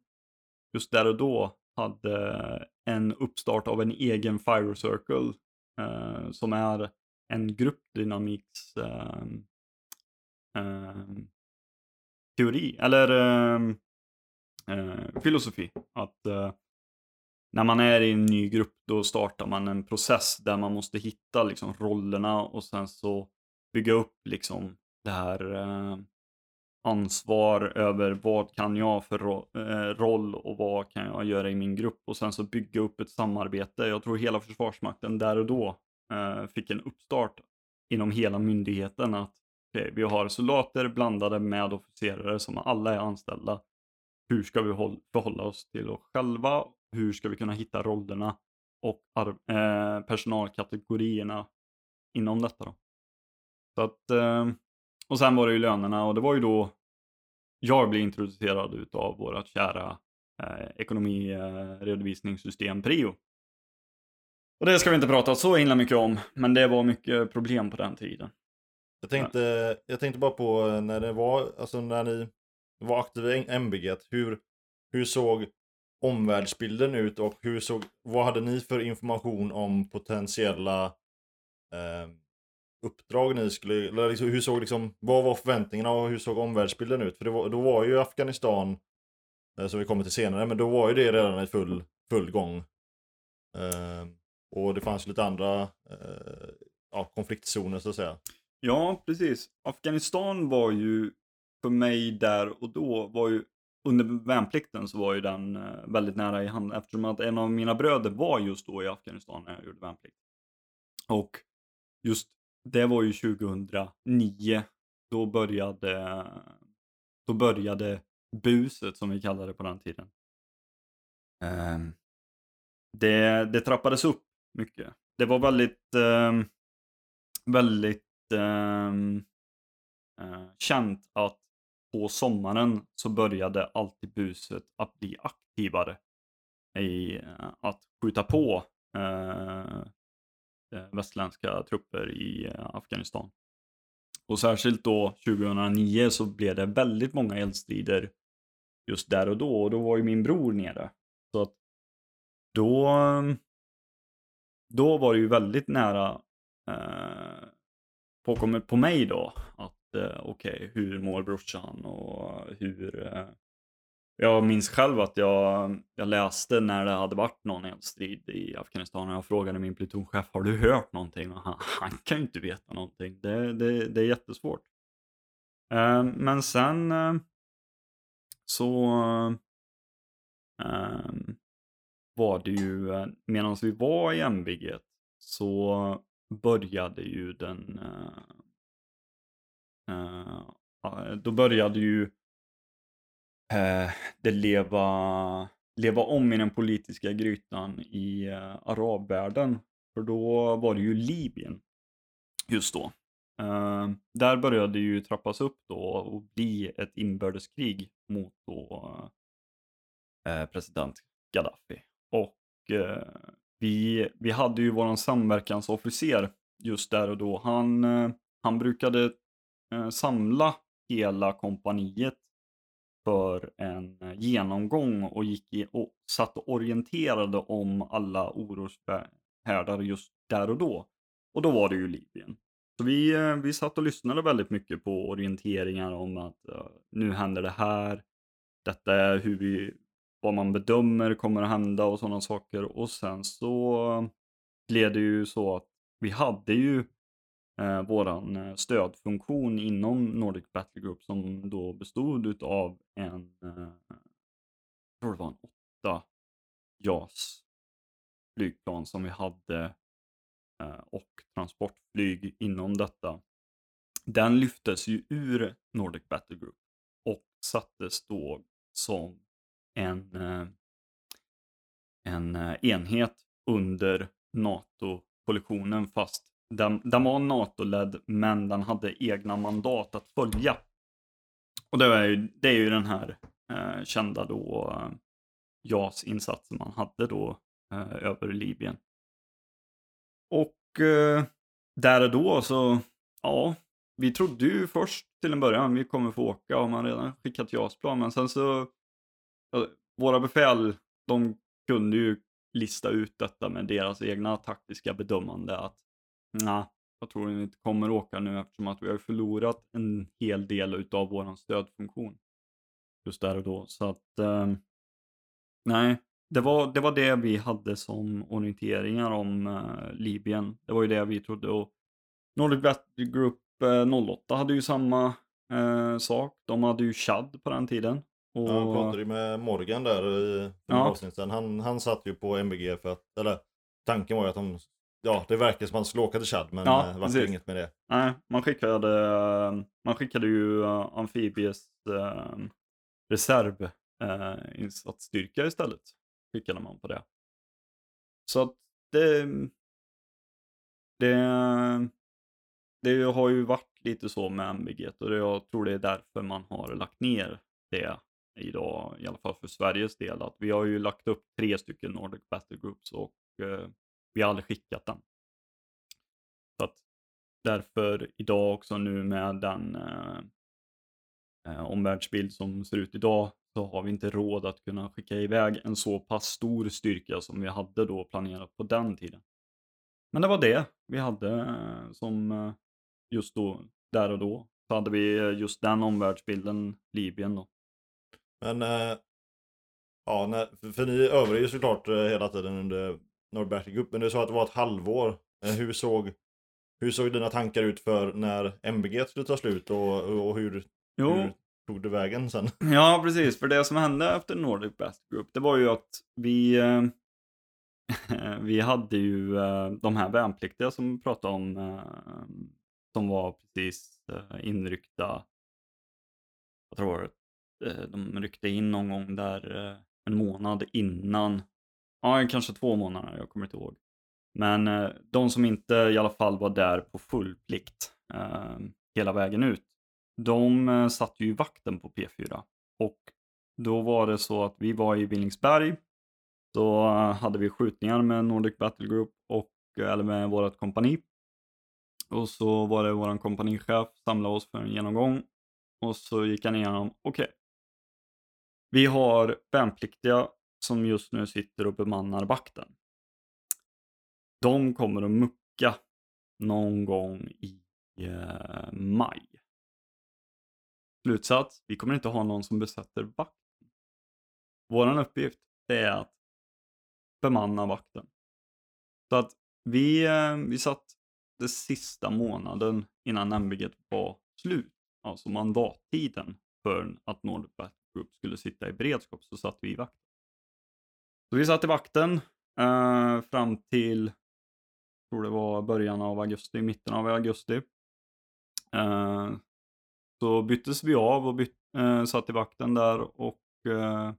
Speaker 2: just där och då hade en uppstart av en egen Fire Circle eh, som är en gruppdynamiks eh, eh, teori, eller eh, eh, filosofi. Att eh, när man är i en ny grupp då startar man en process där man måste hitta liksom rollerna och sen så bygga upp liksom det här eh, ansvar över vad kan jag för ro eh, roll och vad kan jag göra i min grupp och sen så bygga upp ett samarbete. Jag tror hela Försvarsmakten där och då eh, fick en uppstart inom hela myndigheten att okay, vi har soldater blandade med officerare som alla är anställda. Hur ska vi förhålla oss till oss själva? Hur ska vi kunna hitta rollerna och eh, personalkategorierna inom detta då? Så att, eh, och sen var det ju lönerna och det var ju då jag blev introducerad utav vårt kära eh, ekonomiredovisningssystem eh, Prio. Och det ska vi inte prata så himla mycket om, men det var mycket problem på den tiden.
Speaker 1: Jag tänkte, jag tänkte bara på när det var, alltså när ni var aktiva i MBG, hur, hur såg omvärldsbilden ut och hur såg, vad hade ni för information om potentiella eh, uppdrag ni skulle, eller liksom, hur såg liksom, vad var förväntningarna och hur såg omvärldsbilden ut? För det var, då var ju Afghanistan, eh, som vi kommer till senare, men då var ju det redan i full, full gång. Eh, och det fanns lite andra eh, ja, konfliktzoner så att säga.
Speaker 2: Ja, precis. Afghanistan var ju för mig där och då var ju under värnplikten så var ju den eh, väldigt nära i hand eftersom att en av mina bröder var just då i Afghanistan när jag gjorde värnplikt. Och just det var ju 2009. Då började, då började buset som vi kallade det på den tiden. Um, det, det trappades upp mycket. Det var väldigt, um, väldigt um, uh, känt att på sommaren så började alltid buset att bli aktivare i eh, att skjuta på eh, eh västländska trupper i eh, Afghanistan. Och särskilt då 2009 så blev det väldigt många eldstrider just där och då och då var ju min bror nere. Så att då, då var det ju väldigt nära eh, påkommet på mig då att okej, okay, hur mår brorsan och hur... Eh, jag minns själv att jag, jag läste när det hade varit någon eldstrid i Afghanistan och jag frågade min plutonchef, har du hört någonting? Och han, han kan ju inte veta någonting. Det, det, det är jättesvårt. Eh, men sen eh, så ehm, var det ju, medan vi var i MBG så började ju den, uh, då började ju uh, det leva, leva om i den politiska grytan i arabvärlden. För då var det ju Libyen just då. där började det ju trappas upp då och bli ett inbördeskrig mot då president Gaddafi. Och vi, vi hade ju våran samverkansofficer just där och då. Han, eh, han brukade eh, Eh, samla hela kompaniet för en eh, genomgång och gick i, och satt och orienterade om alla oroshärdar just där och då. Och då var det ju Libyen. Så vi, eh, vi satt och lyssnade väldigt mycket på orienteringar om att uh, nu händer det här. Detta är hur vi vad man bedömer kommer att hända och sådana saker. Och sen så blev det ju så att vi hade ju eh, våran eh, stödfunktion inom Nordic Battle Group som då bestod av en, eh, jag tror det var en åtta JAS flygplan som vi hade eh, och transportflyg inom detta. Den lyftes ju ur Nordic Battle Group och sattes då som en, eh, en eh, enhet under NATO-koalitionen fast den, den var NATO-ledd, men den hade egna mandat att följa. Och det är ju, det är ju den här eh, kända då eh, JAS-insatsen man hade då eh, över Libyen. Och eh, där och då så, ja, vi trodde ju först till en början vi kommer få åka om man redan skickat JAS-plan, men sen så, ja, våra befäl, de kunde ju lista ut detta med deras egna taktiska bedömande att nej, jag tror vi inte kommer åka nu eftersom att vi har förlorat en hel del utav våran stödfunktion. Just där och då. Så att, eh, nej, det var, det var det vi hade som orienteringar om eh, Libyen. Det var ju det vi trodde. Och Nordic Battle Group eh, 08 hade ju samma eh, sak. De hade ju Chad på den tiden. Och,
Speaker 1: Ja, jag pratade ju med Morgan där i
Speaker 2: Ja.
Speaker 1: några avsnitt sedan. Han, han satt ju på MBG för att, eller tanken var ju att de, ja det verkar som att man skulle åka till Chad men
Speaker 2: Ja,
Speaker 1: ja, det var inget med det.
Speaker 2: Nej, man skickade, eh, man skickade ju amfibies uh, reserv uh, insatsstyrka istället. Skickade man på det. Så att det, det, det har ju varit lite så med MBG och det, jag tror det är därför man har lagt ner det idag, i alla fall för Sveriges del. Att vi har ju lagt upp tre stycken Nordic Battle Groups och eh, vi har aldrig skickat den. Så att därför idag också nu med den eh, eh, omvärldsbild som ser ut idag så har vi inte råd att kunna skicka iväg en så pass stor styrka som vi hade då planerat på den tiden. Men det var det vi hade eh, som eh, just då, där och då. Så hade vi just den omvärldsbilden, Libyen då.
Speaker 1: Men äh, ja, när, för, för ni övade ju såklart hela tiden under men du sa att det var ett halvår. Eh, hur, såg, hur såg dina tankar ut för när MBG skulle ta slut och, och hur,
Speaker 2: Jo,
Speaker 1: hur tog det vägen sen? *laughs*
Speaker 2: Ja, precis. För det som hände efter Nordic Best Group, det var ju att vi, eh, *laughs* vi hade ju eh, de här värnpliktiga som vi pratade om, eh, som var precis eh, inryckta. Jag tror eh, de ryckte in någon gång där en månad innan, ja kanske två månader, jag kommer inte ihåg. Men eh, de som inte i alla fall var där på full plikt eh, hela vägen ut, de eh, satt ju i vakten på P4. Och då var det så att vi var i Villingsberg. Så eh, hade vi skjutningar med Nordic Battle Group och, eh, eller med vårt kompani. Och så var det vår kompanichef samlade oss för en genomgång. Och så gick han igenom, okej. vi har värnpliktiga som just nu sitter och bemannar vakten. De kommer att mucka någon gång i eh, maj. Slutsats, vi kommer inte ha någon som besätter vakten. Vår uppgift är att bemanna vakten. Så att vi, eh, vi satt den sista månaden innan MBG var slut, alltså mandattiden för att Nordic Battle Group skulle sitta i beredskap, så satt vi i vakten. Så vi satt i vakten eh, fram till, jag tror det var början av augusti, mitten av augusti. Eh, så byttes vi av och byt, eh, satt i vakten där och eh,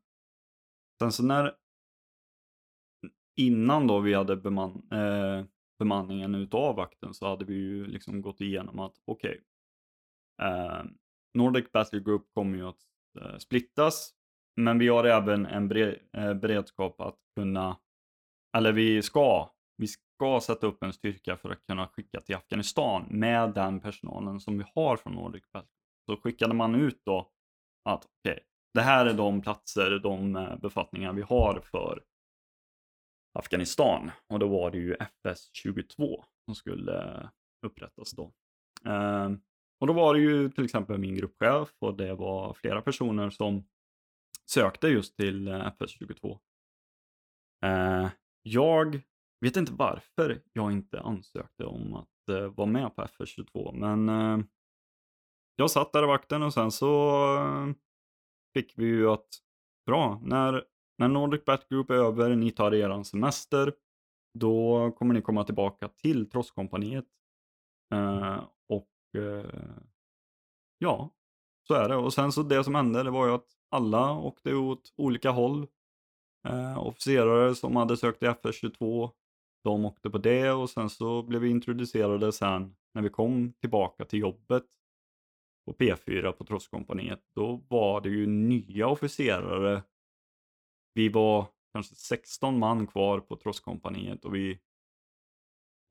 Speaker 2: sen så när innan då vi hade beman, eh, bemanningen utav vakten så hade vi ju liksom gått igenom att okej, eh, Nordic Battle Group kommer ju att eh, splittas, men vi har även en eh, beredskap att kunna, eller vi ska, vi ska sätta upp en styrka för att kunna skicka till Afghanistan med den personalen som vi har från Nordic Battle så skickade man ut då att okej, det här är de platser, de eh, befattningar vi har för Afghanistan. Och då var det ju FS-22 som skulle upprättas då. Eh, och då var det ju till exempel min gruppchef och det var flera personer som sökte just till eh, FS-22. Eh, jag vet inte varför jag inte ansökte om att eh, vara med på FS-22, men eh, jag satt där i vakten och sen så eh, fick vi ju att bra, när, när Nordic Bat Group är över, ni tar er semester, då kommer ni komma tillbaka till Trosskompaniet. Eh, och eh, ja, så är det. Och sen så det som hände, det var ju att alla åkte åt olika håll. Eh, officerare som hade sökt till FS22, de åkte på det och sen så blev vi introducerade sen när vi kom tillbaka till jobbet på P4 på Trosskompaniet. Då var det ju nya officerare. Vi var kanske 16 man kvar på Trosskompaniet och vi...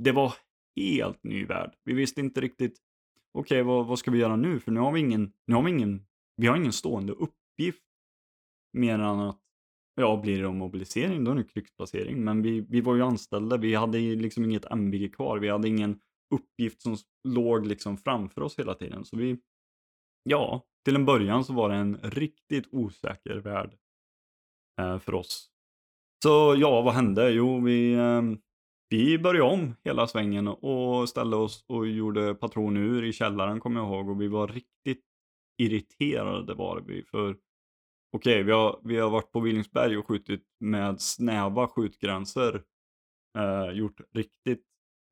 Speaker 2: Det var helt ny värld. Vi visste inte riktigt, okej okay, vad, vad ska vi göra nu? För nu har vi ingen, nu har vi ingen, vi har ingen stående uppgift mer än att Ja, blir det mobilisering då är det krigsplacering. Men vi, vi var ju anställda, vi hade liksom inget MBG kvar. Vi hade ingen uppgift som låg liksom framför oss hela tiden. Så vi, ja, till en början så var det en riktigt osäker värld eh, för oss. Så ja, vad hände? Jo, vi, eh, vi började om hela svängen och ställde oss och gjorde patronur i källaren kommer jag ihåg. Och vi var riktigt irriterade var vi. För okej, vi, har, vi har varit på Villingsberg och skjutit med snäva skjutgränser. Eh, gjort riktigt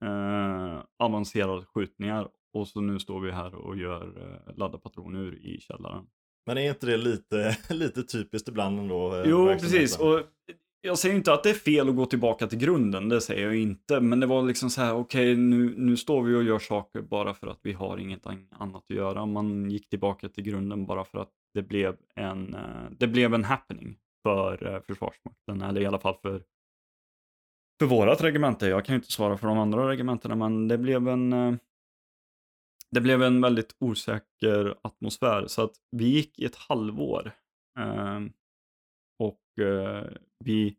Speaker 2: eh, avancerade skjutningar. Och så nu står vi här och gör eh, ladda patroner i källaren.
Speaker 1: Men är inte det lite, *laughs* lite typiskt ibland ändå?
Speaker 2: Eh, jo, precis. Och jag säger inte att det är fel att gå tillbaka till grunden, det säger jag inte. Men det var liksom så här, okej, okay, nu, nu står vi och gör saker bara för att vi har inget annat att göra. Man gick tillbaka till grunden bara för att det blev en, eh, det blev en happening för eh, Försvarsmakten, eller i alla fall för, för vårat regemente. Jag kan ju inte svara för de andra regementena, men det blev en, eh, det blev en väldigt osäker atmosfär. Så att vi gick i ett halvår. Ehm, och vi,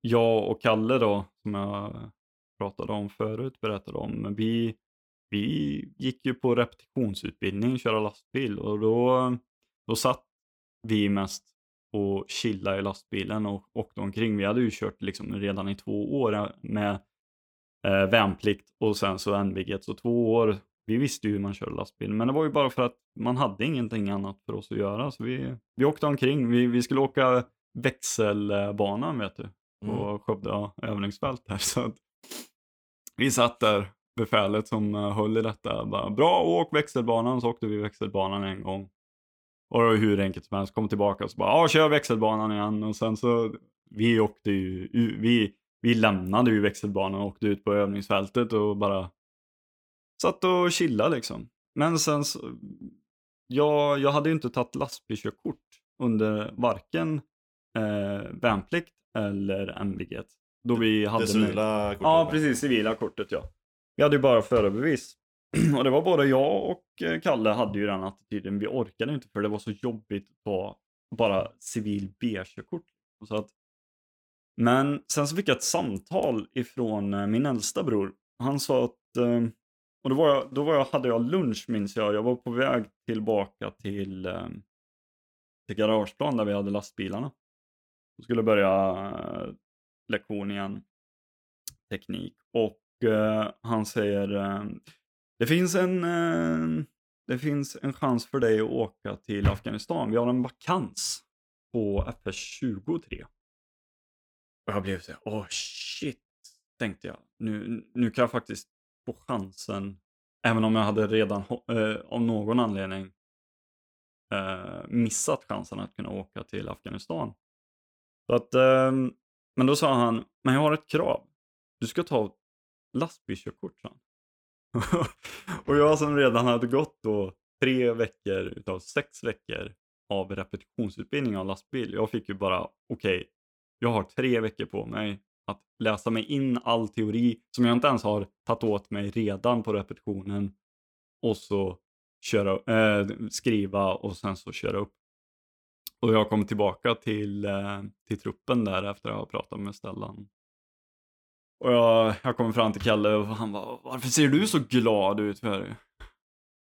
Speaker 2: jag och Kalle då, som jag pratade om förut, berättade om, vi, vi gick ju på repetitionsutbildning, köra lastbil och då då satt vi mest och chillade i lastbilen och åkte omkring. Vi hade ju kört liksom redan i två år med eh, värnplikt och sen så NVG. Så två år, vi visste ju hur man kör lastbil. Men det var ju bara för att man hade ingenting annat för oss att göra. Så vi, vi åkte omkring. Vi, vi skulle åka växelbanan vet du. På mm. Skövde övningsfält här. *laughs* Så att vi satt där, befälet som eh, höll i detta. Bara, Bra, åk växelbanan. Så åkte vi växelbanan en gång. Och det var hur enkelt som helst. Kom tillbaka och så bara, ja kör växelbanan igen. Och sen så, vi åkte ju, vi, vi lämnade ju växelbanan och åkte ut på övningsfältet och bara satt och chillade liksom. Men sen så, jag, jag hade ju inte tagit lastbilskörkort under varken eh, värnplikt eller MVG. Då vi hade
Speaker 1: det civila kortet?
Speaker 2: Ja, precis. Civila kortet ja. Vi hade ju bara förarbevis. *clears throat* och det var både jag och eh, Kalle hade ju den attityden. Vi orkade inte för det var så jobbigt att ta bara civil B-körkort. Så att, men sen så fick jag ett samtal ifrån eh, min äldsta bror. Han sa att, eh, och då, var jag, då var jag, hade jag lunch minns jag. Jag var på väg tillbaka till, till garageplan där vi hade lastbilarna. Jag skulle börja eh, lektion igen, teknik. Och eh, han säger eh, det finns en, eh, det finns en chans för dig att åka till Afghanistan. Vi har en vakans på FS23. Och jag blev så åh oh, shit, tänkte jag. Nu, nu kan jag faktiskt få chansen, även om jag hade redan eh, av någon anledning eh, missat chansen att kunna åka till Afghanistan. Så att, eh, men då sa han, men jag har ett krav. Du ska ta lastbilskörkort, sa *laughs* och jag som redan hade gått då tre veckor utav sex veckor av repetitionsutbildning av lastbil. Jag fick ju bara, okej, okay, jag har tre veckor på mig att läsa mig in all teori som jag inte ens har tagit åt mig redan på repetitionen och så köra, äh, skriva och sen så köra upp. Och jag kom tillbaka till, eh, till truppen där efter att ha pratat med Stellan och jag, jag kommer fram till Kalle och han bara, varför ser du så glad ut? För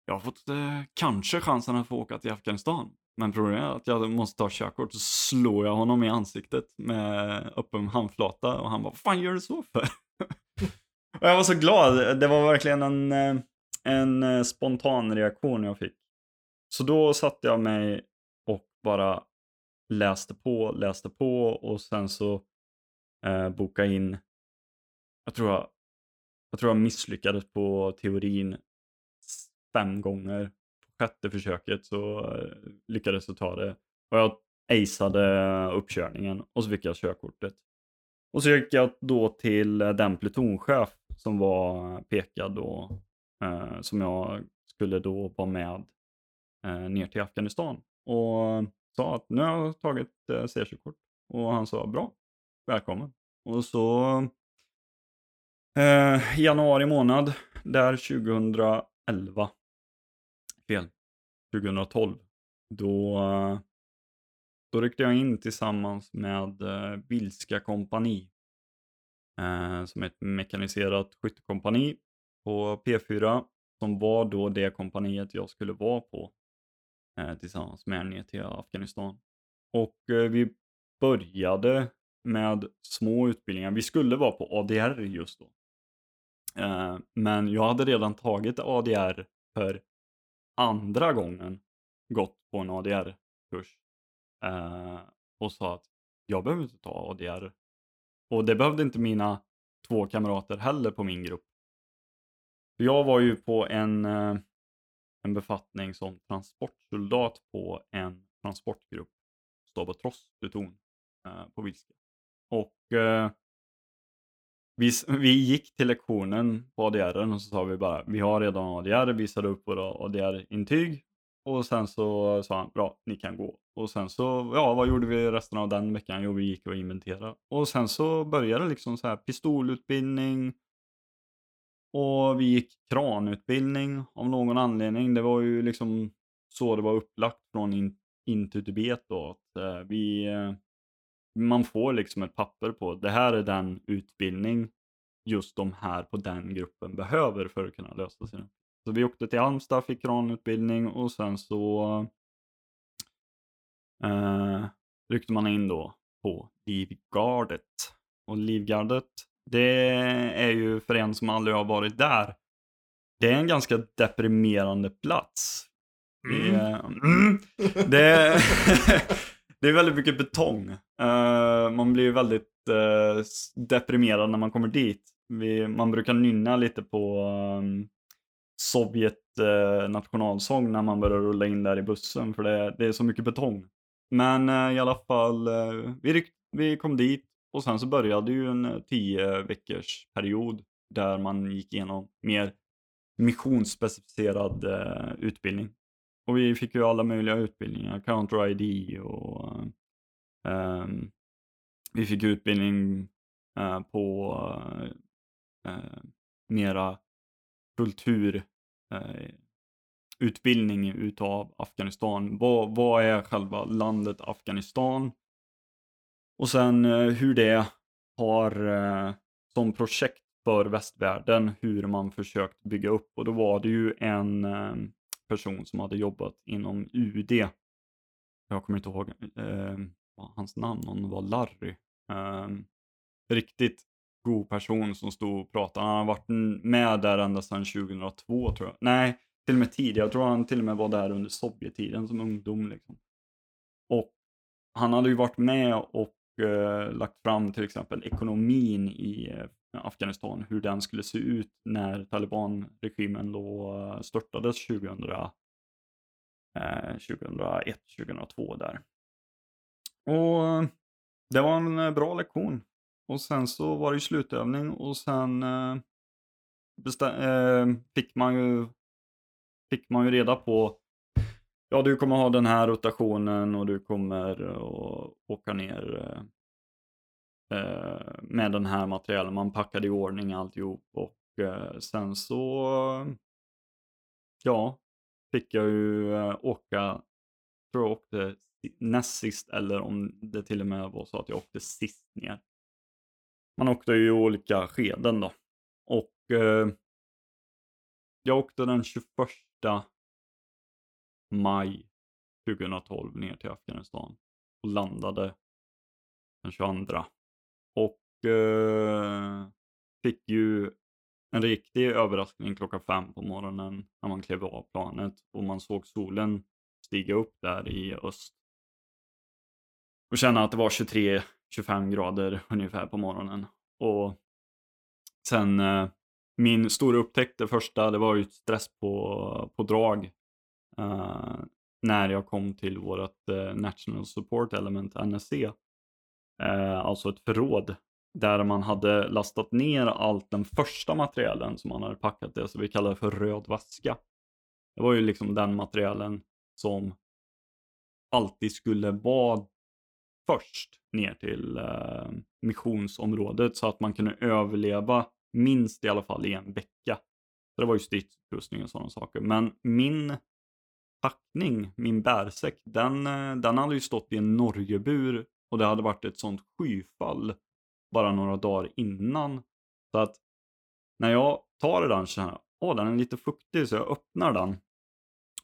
Speaker 2: jag har fått eh, kanske chansen att få åka till Afghanistan. Men problemet är att jag måste ta körkort. Så slår jag honom i ansiktet med öppen handflata och han bara, vad fan gör du så för? *laughs* och jag var så glad. Det var verkligen en, eh, en eh, spontan reaktion jag fick. Så då satte jag mig bara läste på, läste på och sen så eh, bokade in jag tror jag, jag tror jag misslyckades på teorin fem gånger. På sjätte försöket så eh, lyckades jag ta det. Och jag aceade uppkörningen och så fick jag körkortet. Och så gick jag då till eh, den plutonchef som var pekad då, eh, som jag skulle då vara med eh, ner till Afghanistan. Och sa att nu har jag tagit eh, C-körkort. Och han sa bra, välkommen. Och så eh, januari månad, där 2011, fel, 2012, då, då ryckte jag in tillsammans med eh, Bilska kompani, eh, som är ett mekaniserat skyttekompani på P4, som var då det kompaniet jag skulle vara på Eh, tillsammans med ner till Afghanistan. Och eh, vi började med små utbildningar. Vi skulle vara på ADR just då. Eh, men jag hade redan tagit ADR för andra gången gått på en ADR-kurs och sa att jag behöver inte ta ADR. Och det behövde inte mina två kamrater heller på min grupp. För jag var ju på en, eh, en befattning som transportsoldat på en transportgrupp, Stabatross-pluton eh, på Vilska. Och eh, vi, vi gick till lektionen på ADR och så sa vi bara, vi har redan ADR, visade upp våra ADR-intyg och sen så sa han, bra, ni kan gå. Och sen så, ja, vad gjorde vi resten av den veckan? Jo, vi gick och inventerade. Och sen så började liksom så här pistolutbildning och vi gick kranutbildning av någon anledning. Det var ju liksom så det var upplagt från in, Into Tibet då. Att, eh, vi, eh, man får liksom ett papper på, det här är den utbildning just de här på den gruppen behöver för att kunna lösa sina så vi åkte till Halmstad, fick kranutbildning och sen så eh, ryckte man in då på Livgardet. Och Livgardet, det är ju för en som aldrig har varit där, det är en ganska deprimerande plats. Det, är- mm, *laughs* det, är, *laughs* det är väldigt mycket betong. Eh, man blir väldigt eh, deprimerad när man kommer dit. Vi, man brukar nynna lite på um, Sovjet eh, nationalsång när man börjar rulla in där i bussen för det, det är så mycket betong. Men i alla fall, vi, vi kom dit och sen så började ju en eh, tio veckors period där man gick igenom mer missionsspecificerad eh, utbildning. Och vi fick ju alla möjliga utbildningar, Counter ID och eh, vi fick utbildning eh, på eh, mera kultur eh, utbildning utav Afghanistan. Vad, vad är själva landet Afghanistan? Och sen eh, hur det har eh, som projekt för västvärlden, hur man försökt bygga upp. Och då var det ju en eh, person som hade jobbat inom UD. Jag kommer inte ihåg eh, vad hans namn, om det var Larry. Eh, riktigt god person som stod och pratade. Han har varit med där ända sedan 2002 tror jag. Nej, till och med tidigare. Jag tror han till och med var där under Sovjettiden som ungdom. Liksom. Och han hade ju varit med och eh, lagt fram till exempel ekonomin i eh, Afghanistan, hur den skulle se ut när talibanregimen då störtades 2000, eh, 2001, 2002 där. Och det var en eh, bra lektion. Och sen så var det ju slutövning och sen eh, eh, fick man ju fick man ju reda på ja du kommer ha den här rotationen och du kommer att åka ner eh, eh, med den här materialen. Man packade i ordning alltihop och eh, sen så ja, fick jag ju eh, åka, tror jag åkte näst sist eller om det till och med var så att jag åkte sist ner. Man åkte ju i olika skeden då. Och eh, jag åkte den 21 maj 2012 ner till Afghanistan och landade den 22. Och eh, fick ju en riktig överraskning klockan fem på morgonen när man klev av planet och man såg solen stiga upp där i öst. Och känna att det var 23-25 grader ungefär på morgonen. Och sen eh, min stora upptäckt det första, det var ju stress på, på drag. Uh, när jag kom till vårt uh, National Support Element, NSC. uh, eh, alltså ett förråd där man hade lastat ner allt den första materialen som man hade packat det, så alltså vi kallar det för röd väska. Det var ju liksom den materialen som alltid skulle vara först ner till eh, missionsområdet så att man kunde överleva minst i alla fall i en vecka. Så det var ju stridsutrustning och sådana saker. Men min packning, min bärsäck, den, eh, den hade ju stått i en Norgebur och det hade varit ett sånt skyfall bara några dagar innan. Så att när jag tar den så här, åh den är lite fuktig så jag öppnar den.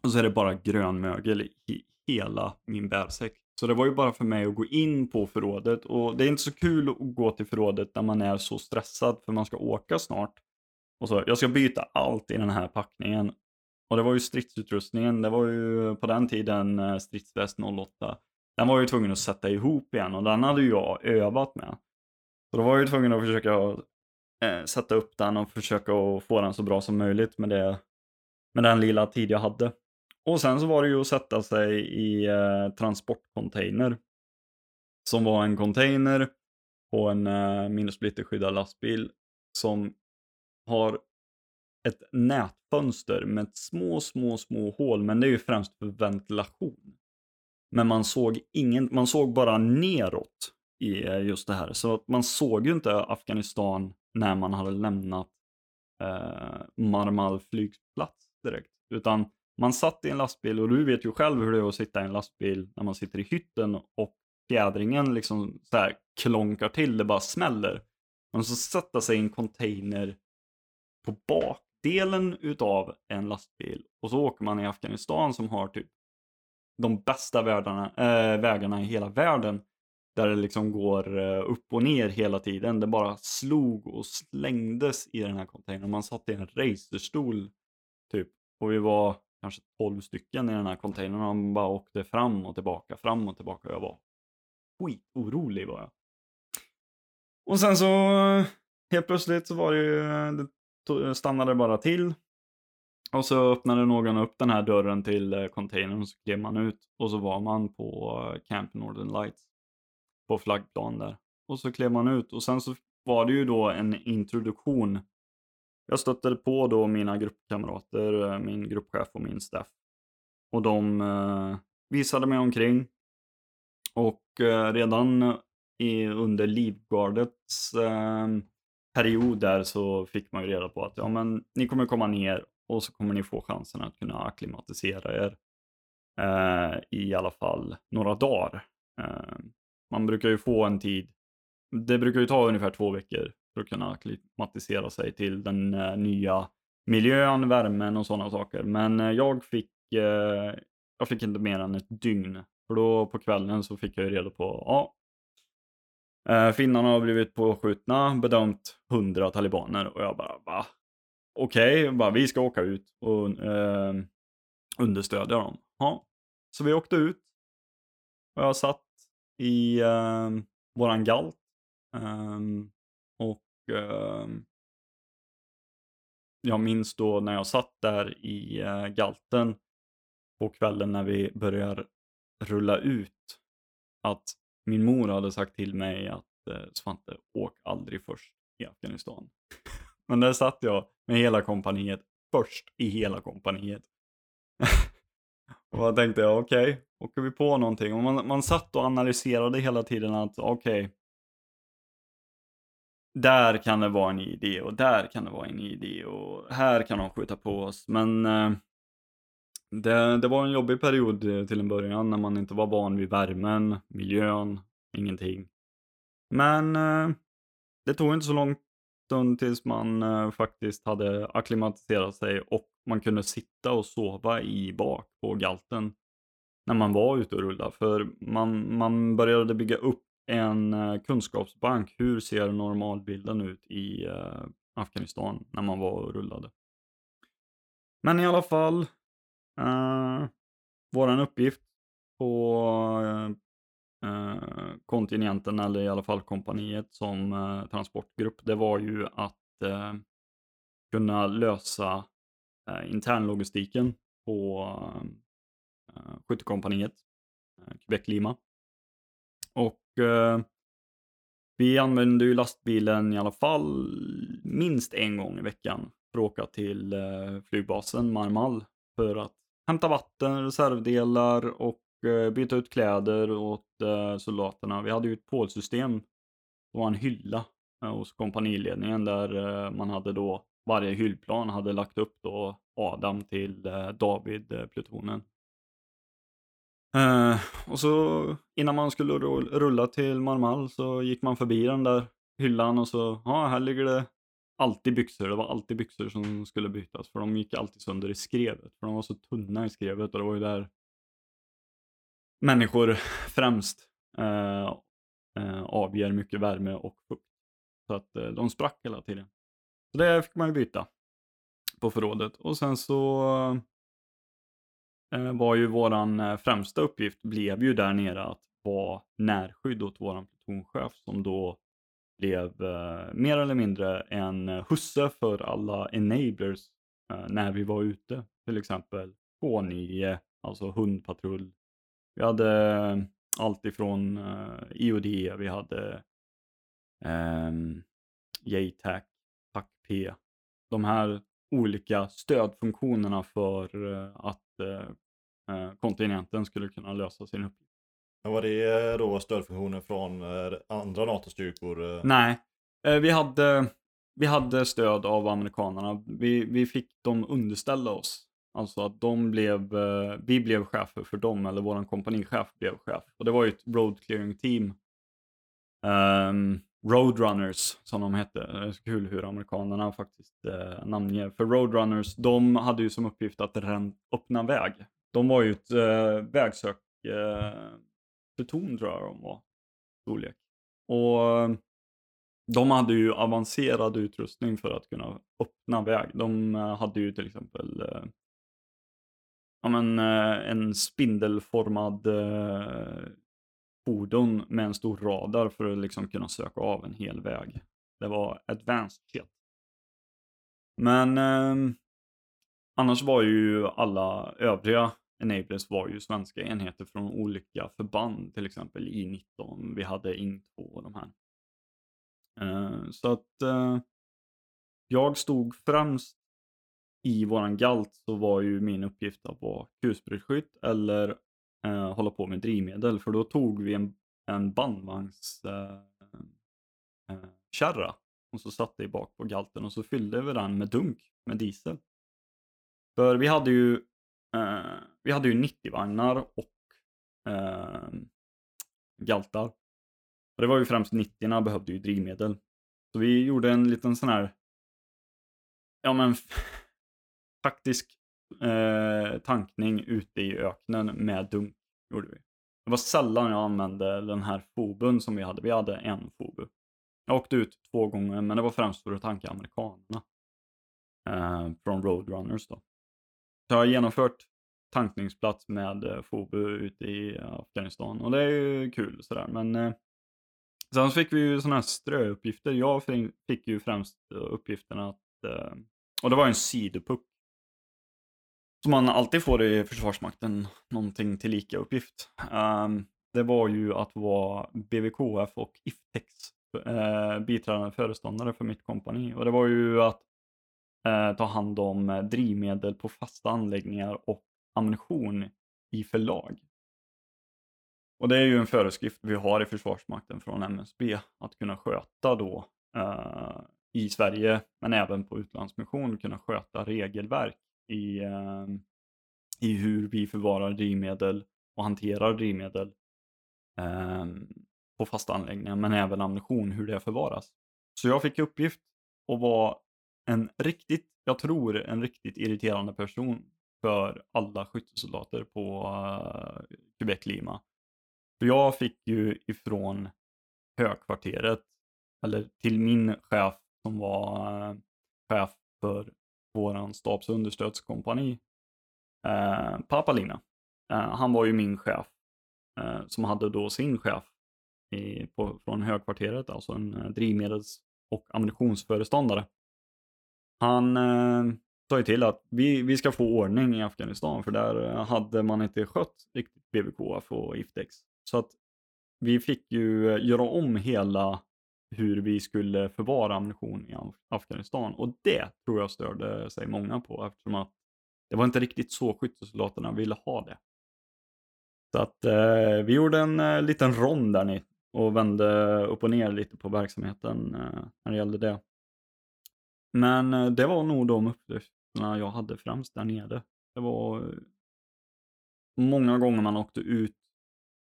Speaker 2: Och så är det bara grönmögel i hela min bärsäck. Så det var ju bara för mig att gå in på förrådet och det är inte så kul att gå till förrådet när man är så stressad för man ska åka snart. Och så, jag ska byta allt i den här packningen. Och det var ju stridsutrustningen, det var ju på den tiden eh, stridsväst 08. Den var ju tvungen att sätta ihop igen och den hade ju jag övat med. Så då var jag ju tvungen att försöka eh, sätta upp den och försöka att få den så bra som möjligt med, det, med den lilla tid jag hade. Och sen så var det ju att sätta sig i eh, transportcontainer. Som var en container på en eh, minusblitterskyddad lastbil som har ett nätfönster med små, små, små hål, men det är ju främst för ventilation. Men man såg ingen, man såg bara neråt i eh, just det här. Så man såg ju inte Afghanistan när man hade lämnat eh, Marmal flygplats direkt. Utan man satt i en lastbil och du vet ju själv hur det är att sitta i en lastbil när man sitter i hytten och fjädringen liksom så här klonkar till, det bara smäller. Man så sätta sig i en container på bak delen utav en lastbil och så åker man i Afghanistan som har typ de bästa världarna, äh, eh, vägarna i hela världen. Där det liksom går eh, upp och ner hela tiden. Det bara slog och slängdes i den här containern. Man satt i en racerstol typ. Och vi var kanske 12 stycken i den här containern. Och man bara åkte fram och tillbaka, fram och tillbaka. Jag var skitorolig var jag. Och sen så eh, helt plötsligt så var det ju, det stannade bara till. Och så öppnade någon upp den här dörren till eh, containern och så klev man ut. Och så var man på eh, Camp Northern Lights. På flaggplan där. Och så klev man ut och sen så var det ju då en introduktion. Jag stötte på då mina gruppkamrater, eh, min gruppchef och min staff. Och de visade mig omkring. Och redan i, under Livgardets eh, period där så fick man ju reda på att ja men ni kommer komma ner och så kommer ni få chansen att kunna akklimatisera er eh, i alla fall några dagar. Eh, man brukar ju få en tid, det brukar ju ta ungefär två veckor för att kunna akklimatisera sig till den eh, nya miljön, värmen och sådana saker. Men eh, jag fick, eh, jag fick inte mer än ett dygn. För då på kvällen så fick jag ju reda på, ja, eh, finnarna har blivit påskjutna, bedömt 100 talibaner och jag bara, va? okej, okay, vi ska åka ut och eh, understödja dem. Ja. Så vi åkte ut och jag satt i eh, våran galt eh, och eh, jag minns då när jag satt där i eh, galten på kvällen när vi börjar rulla ut att min mor hade sagt till mig att eh, Svante, åk aldrig först i Afghanistan. *laughs* Men där satt jag med hela kompaniet först i hela kompaniet. *laughs* och då tänkte jag, okej, okay, åker vi på någonting? Och man, man satt och analyserade hela tiden att, okej, okay, där kan det vara en idé och där kan det vara en idé och här kan de skjuta på oss. Men eh, det, det var en jobbig period eh, till en början när man inte var van vid värmen, miljön, ingenting. Men eh, det tog inte så lång stund tills man eh, faktiskt hade akklimatiserat sig och man kunde sitta och sova i bak på galten när man var ute och rullade. För man, man började bygga upp en kunskapsbank. Hur ser normalbilden ut i Afghanistan när man var och rullade? Men i alla fall, eh, våran uppgift på eh, eh kontinenten eller i alla fall kompaniet som eh, transportgrupp, det var ju att eh, kunna lösa eh, internlogistiken på eh, skyttekompaniet, eh, Quebec Lima. Och eh, Vi använde ju lastbilen i alla fall minst en gång i veckan för att åka till eh, flygbasen Marmal för att hämta vatten, reservdelar och eh, byta ut kläder åt eh, soldaterna. Vi hade ju ett pålsystem. Det var en hylla eh, hos kompaniledningen där man hade då varje hyllplan hade lagt upp då Adam till David-plutonen. Och så innan man skulle rulla till Marmal så gick man förbi den där hyllan och så, ja här ligger det alltid byxor. Det var alltid byxor som skulle bytas för de gick alltid sönder i skrevet. För de var så tunna i skrevet och det var ju där människor *laughs* främst eh, eh, avger mycket värme och fukt. Så att eh, de sprack hela tiden. Så det fick man ju byta på förrådet. Och sen så eh, var ju våran eh, främsta uppgift blev ju där nere att vara närskydd åt våran plutonchef som då blev eh, mer eller mindre en eh, husse för alla enablers eh, när vi var ute. Till exempel K9, alltså hundpatrull. Vi hade eh, allt ifrån eh, IOD, vi hade um, JTAC, TAC-P. De här olika stödfunktionerna för eh, att eh, kontinenten skulle kunna lösa sin uppgift.
Speaker 1: Men var det eh, då stödfunktioner från eh, andra NATO-styrkor? Eh?
Speaker 2: Nej, vi hade, vi hade stöd av amerikanerna. Vi, vi fick dem underställa oss. Alltså att de blev, vi blev chefer för dem, eller våran kompanichef blev chef. Och det var ju ett road clearing team. Um, Roadrunners som de hette. Det är kul hur amerikanerna faktiskt eh, namnger. För Roadrunners, de hade ju som uppgift att öppna väg. De var ju ett eh, vägsök eh, pluton tror jag de var. Storlek. Och ehm, de hade ju avancerad utrustning för att kunna öppna väg. De eh, hade ju till exempel eh, ja, men, eh, en spindelformad fordon med en stor radar för att liksom kunna söka av en hel väg. Det var advanced shit. Men eh, annars var ju alla övriga enablers var ju svenska enheter från olika förband, till exempel I-19, vi hade ING-2 och de här. Eh, så att eh, jag stod främst i våran galt så var ju min uppgift att vara kulspruteskytt eller eh, hålla på med drivmedel för då tog vi en, en bandvagnskärra eh, eh, och så satte vi bak på galten och så fyllde vi den med dunk med diesel. För vi hade ju eh, vi hade ju 90-vagnar och eh, galtar. Och det var ju främst 90 behövde ju drivmedel. Så vi gjorde en liten sån här ja men *laughs* taktisk eh, tankning ute i öknen med dunk. Gjorde vi. Det var sällan jag använde den här foben som vi hade. Vi hade en fobu. Jag åkte ut två gånger men det var främst för att tanka amerikanerna. Eh, från Roadrunners då. Så jag har genomfört tankningsplats med eh, fobu ute i Afghanistan och det är ju kul sådär men eh, Sen så fick vi ju sådana här ströuppgifter. Jag fick ju främst eh, uppgiften att, eh, och det var en sidopuck. Som man alltid får i Försvarsmakten, någonting till lika uppgift. Um, ehm, det var ju att vara BVKF och IFTEX uh, eh, biträdande föreståndare för mitt kompani. Och det var ju att eh, ta hand om eh, drivmedel på fasta anläggningar och ammunition i förlag. Och det är ju en föreskrift vi har i Försvarsmakten från MSB att kunna sköta då eh, i Sverige men även på utlandsmission kunna sköta regelverk i, eh, i hur vi förvarar drivmedel och hanterar drivmedel eh, på fasta anläggningar men även ammunition, hur det förvaras. Så jag fick uppgift att vara en riktigt, jag tror en riktigt irriterande person för alla skyttesoldater på uh, Quebec Lima. För jag fick ju ifrån högkvarteret, eller till min chef som var uh, chef för våran stabs understödskompani, eh, Papalina. Eh, han var ju min chef som hade då sin chef i, på, från högkvarteret, alltså en drivmedels och ammunitionsföreståndare. Han eh, sa ju till att vi, vi ska få ordning i Afghanistan för där eh, hade man inte skött riktigt BVKF och IFTEX. Så att vi fick ju eh, göra om hela hur vi skulle förvara ammunition i Afghanistan. Och det tror jag störde sig många på eftersom att det var inte riktigt så skyttesoldaterna ville ha det. Så att eh, vi gjorde en eh, liten rond där ni och vände upp och ner lite på verksamheten eh, när det gällde det. Men eh, det var nog de uppgifterna jag hade främst där nere. Det var eh, många gånger man åkte ut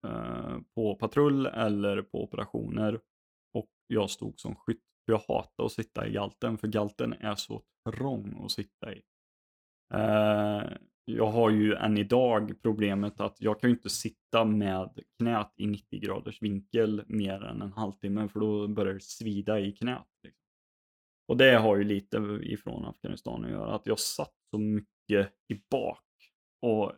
Speaker 2: eh, på patrull eller på operationer och jag stod som skytt. Jag hatar att sitta i galten för galten är så trång att sitta i. Eh, jag har ju än idag problemet att jag kan ju inte sitta med knät i 90 graders vinkel mer än en halvtimme för då börjar det svida i knät. Liksom. Och det har ju lite ifrån Afghanistan att göra, att jag satt så mycket i bak och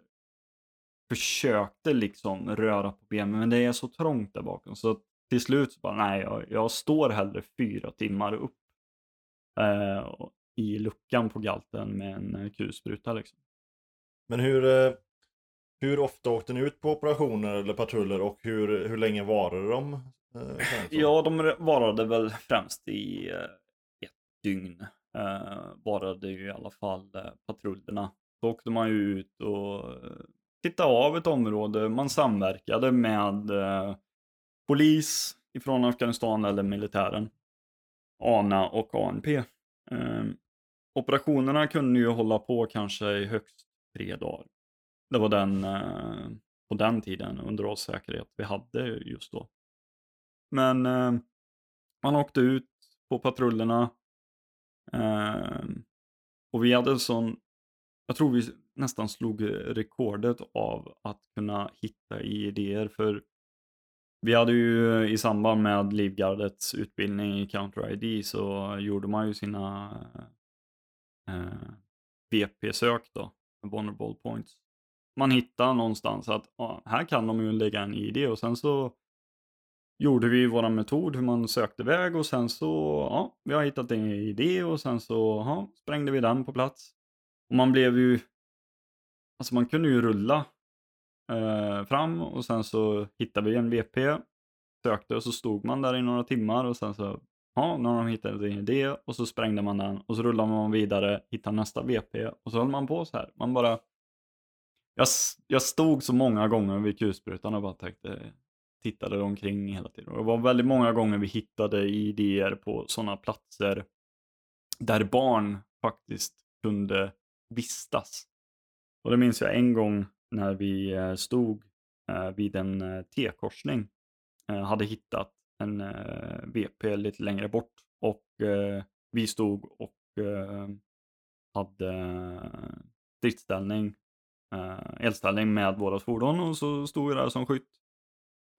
Speaker 2: försökte liksom röra på benen, men det är så trångt där bakom så till slut så bara, nej, jag, jag står hellre fyra timmar upp eh, i luckan på galten med en kulspruta liksom.
Speaker 1: Men hur, eh, hur ofta åkte ni ut på operationer eller patruller och hur, hur länge varade de? Eh, *laughs*
Speaker 2: ja, de varade väl främst i eh, dygn dygn. Varade ju i alla fall eh, patrullerna. Då åkte man ju ut och eh, tittade av ett område. Man samverkade med polis ifrån Afghanistan eller militären. ANA och ANP. Ehm, operationerna kunde ju hålla på kanske i högst tre dagar. Det var den, eh, på den tiden, underhållssäkerhet vi hade just då. Men eh, man åkte ut på patrullerna. Eh, och vi hade en sån, jag tror vi nästan slog rekordet av att kunna hitta idéer för vi hade ju i samband med Livgardets utbildning i Counter-ID så gjorde man ju sina eh, VP-sök då vulnerable points. Man hittar någonstans att ah, här kan de ju lägga en ID och sen så gjorde vi vår metod hur man sökte väg och sen så, ja, vi har hittat en idé och sen så, ja, sprängde vi den på plats. Och man blev ju, alltså man kunde ju rulla eh, fram och sen så hittade vi en VP, sökte och så stod man där i några timmar och sen så Ja, när de hittade en idé och så sprängde man den och så rullade man vidare, hittade nästa VP och så höll man på så här. Man bara... Jag, jag stod så många gånger vid kulsprutan och bara tänkte, tittade omkring hela tiden. Och det var väldigt många gånger vi hittade idéer på sådana platser där barn faktiskt kunde vistas. Och det minns jag en gång när vi eh, stod eh, vid en eh, T-korsning, hade hittat en VP lite längre bort och vi stod och hade stridsställning, eldställning med våra fordon och så stod vi där som skytt.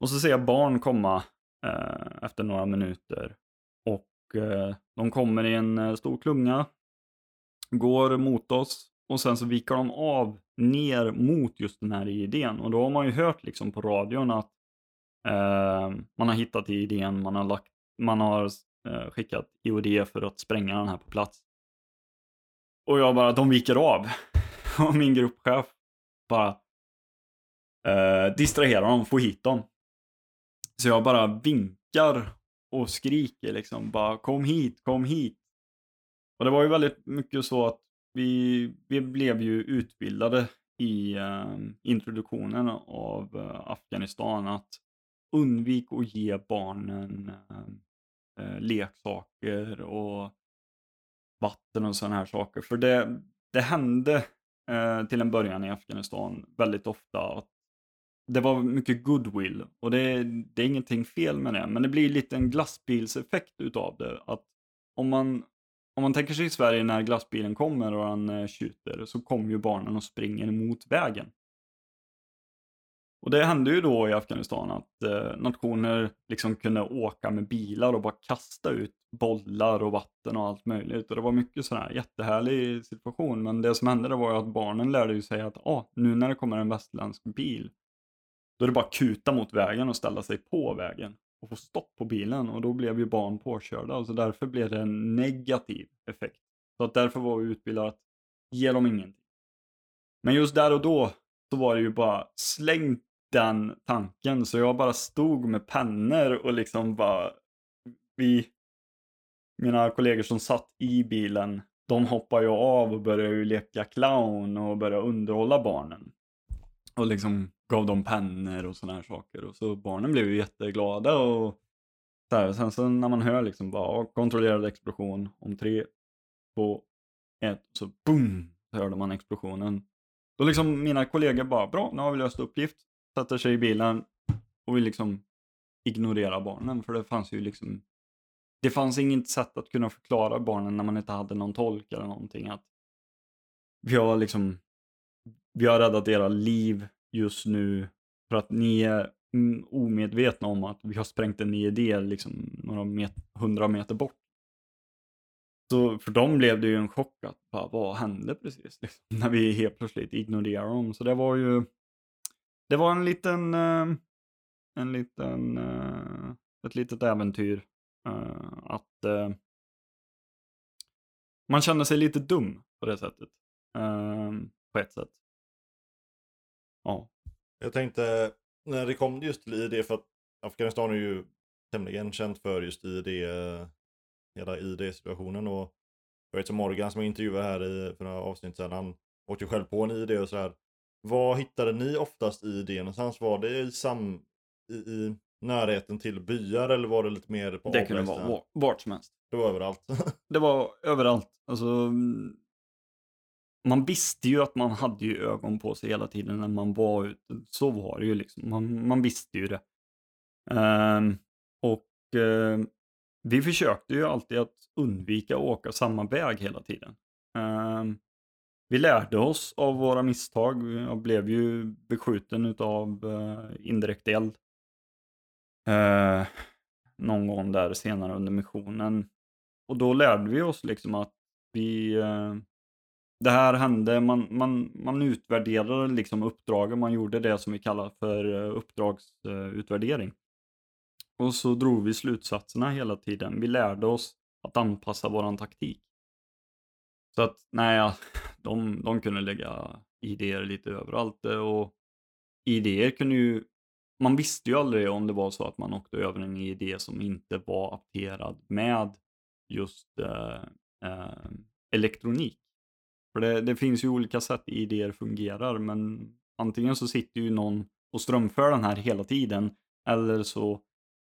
Speaker 2: Och så ser jag barn komma eh, efter några minuter och eh, de kommer i en eh, stor klunga, går mot oss och sen så viker de av ner mot just den här idén och då har man ju hört liksom på radion att Eh, man har hittat idén, man har, lagt, man har eh, skickat IOD för att spränga den här på plats. Och jag bara, de viker av. *laughs* och min gruppchef bara eh, distraherar dem, får hit dem. Så jag bara vinkar och skriker liksom bara kom hit, kom hit. Och det var ju väldigt mycket så att vi, vi blev ju utbildade i eh, introduktionen av eh, Afghanistan att undvik att ge barnen eh, eh leksaker och vatten och sådana här saker. För det, det hände eh, till en början i Afghanistan väldigt ofta att det var mycket goodwill och det, det är ingenting fel med det. Men det blir lite en glassbilseffekt utav det. Att om man, om man tänker sig i Sverige när glassbilen kommer och den eh, tjuter så kommer ju barnen och springer mot vägen. Och det hände ju då i Afghanistan att eh, nationer liksom kunde åka med bilar och bara kasta ut bollar och vatten och allt möjligt. Och det var mycket sådär jättehärlig situation. Men det som hände det var ju att barnen lärde ju sig att ah, nu när det kommer en västländsk bil, då är det bara att kuta mot vägen och ställa sig på vägen och få stopp på bilen. Och då blev ju barn påkörda. Och så därför blev det en negativ effekt. Så att därför var vi utbildade att ge dem ingenting. Men just där och då så var det ju bara släng den tanken. Så jag bara stod med pennor och liksom bara vi, mina kollegor som satt i bilen, de hoppade ju av och började ju leka clown och började underhålla barnen. Och liksom gav dem pennor och sådana här saker. Och så barnen blev ju jätteglada och så här. Sen så när man hör liksom bara "Ja, kontrollerad explosion om tre, två, ett, så boom, så hörde man explosionen. Då liksom mina kollegor bara, bra, nu har vi löst uppgift. Sätter sig i bilen och vi liksom ignorerar barnen. För det fanns ju liksom, det fanns inget sätt att kunna förklara barnen när man inte hade någon tolk eller någonting. Att vi har liksom, vi har räddat era liv just nu för att ni är mm, omedvetna om att vi har sprängt en IED liksom några met hundra meter bort. Så för dem blev det ju en chock att bara, vad hände precis? *laughs* Liksom, när vi helt plötsligt ignorerar dem. Så det var ju, det var en liten, eh, en liten, eh, ett litet äventyr. Eh, att man kände sig lite dum på det sättet. På ett sätt. Ja.
Speaker 1: Jag tänkte, när det kom just till ID, för att Afghanistan är ju tämligen känt för just ID, hela ID-situationen och jag vet som Morgan som jag intervjuade här i, för några avsnitt sedan, han åkte ju själv på en ID och så här. Vad hittade ni oftast ID någonstans? Var det i, sam, i, i närheten till byar eller var det lite mer på
Speaker 2: Det kunde vara var- vart som helst.
Speaker 1: Det var överallt. *laughs*
Speaker 2: Det var överallt. Alltså, mm, man visste ju att man hade ju ögon på sig hela tiden när man var ute. Så var det ju liksom. Man, man visste ju det. Um, och uh, vi försökte ju alltid att undvika att åka samma väg hela tiden. Um, vi lärde oss av våra misstag. Jag blev ju beskjuten av uh, eh, indirekt eld. Uh, någon gång där senare under missionen. Och då lärde vi oss liksom att vi... uh, det här hände, man, man, man utvärderade liksom uppdragen, man gjorde det som vi kallar för eh, uppdragsutvärdering. Och så drog vi slutsatserna hela tiden. Vi lärde oss att anpassa våran taktik. Så att, nej, *laughs* de, de kunde lägga idéer lite överallt eh, och idéer kunde ju, man visste ju aldrig om det var så att man åkte över en idé som inte var apterad med just eh, eh, elektronik. För det, det finns ju olika sätt idéer fungerar, men antingen så sitter ju någon och strömför den här hela tiden, eller så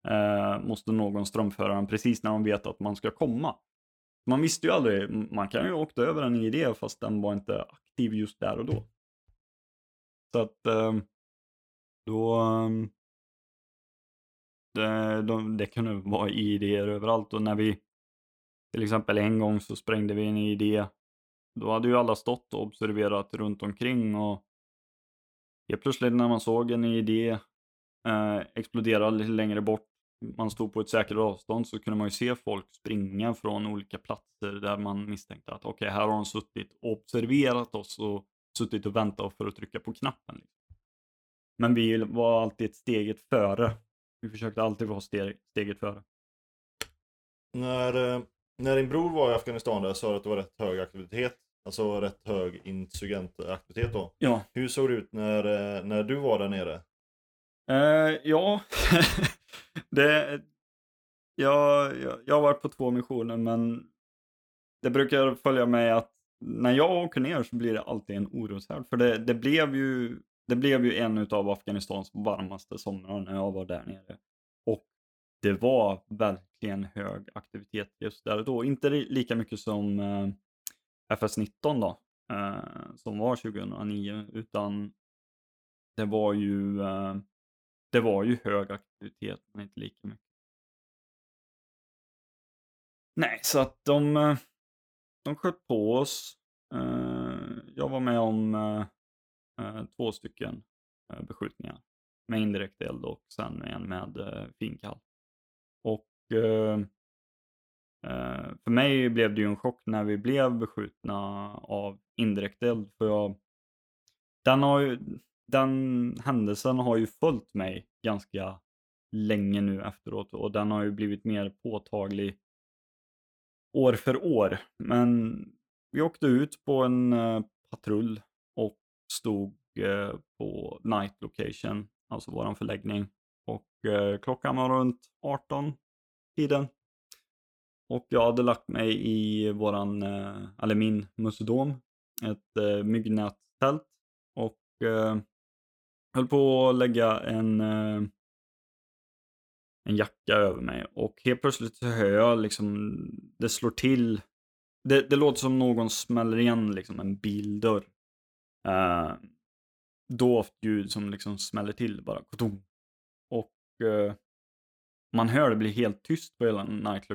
Speaker 2: eh, måste någon strömföra den precis när de vet att man ska komma. Man visste ju aldrig, man kan ju åkt över en idé fast den var inte aktiv just där och då. Så att eh, då, eh, det, de, det kunde vara idéer överallt och när vi till exempel en gång så sprängde vi en idé. Då hade ju alla stått och observerat runt omkring och helt plötsligt när man såg en idé eh, explodera lite längre bort, man stod på ett säkert avstånd så kunde man ju se folk springa från olika platser där man misstänkte att okej, här har de suttit och observerat oss och suttit och väntat för att trycka på knappen. Men vi var alltid ett steget före. Vi försökte alltid vara steg, steget före.
Speaker 1: när, eh, när din bror var i Afghanistan där sa du att det var rätt hög aktivitet. Alltså rätt hög insurgentaktivitet då.
Speaker 2: Ja,
Speaker 1: Hur såg det ut när, eh, när du var där nere?
Speaker 2: Eh, ja, *laughs* det, jag, jag, jag har varit på två missioner men det brukar följa med att när jag åker ner så blir det alltid en oroshärd. För det, det, blev ju, det blev ju en av Afghanistans varmaste somrar när jag var där nere. Och det var verkligen hög aktivitet just där och då. Inte li- lika mycket som eh, FS-19 då, eh, som var 2009, utan det var ju eh, det var ju hög aktivitet, men inte lika mycket. Nej, så att de, eh, de sköt på oss. Eh, Jag var med om eh, eh två stycken eh, beskjutningar med indirekt eld och sen en med eh, finkall. Och eh, Eh, för mig blev det ju en chock när vi blev beskjutna av indirekt eld. För jag, den, har ju, den händelsen har ju följt mig ganska länge nu efteråt och den har ju blivit mer påtaglig år för år. Men vi åkte ut på en eh, patrull och stod eh, på night location, alltså våran förläggning. Och klockan var runt 18 tiden och jag hade lagt mig i våran, eh, eller min musedom. ett eh, myggnättält och eh, höll på att lägga en, en jacka över mig och helt plötsligt så hör jag liksom, det slår till. Det, det låter som någon smäller igen liksom en bildörr. Uh, dovt ljud som liksom smäller till bara. Och uh, man hör det bli helt tyst på hela night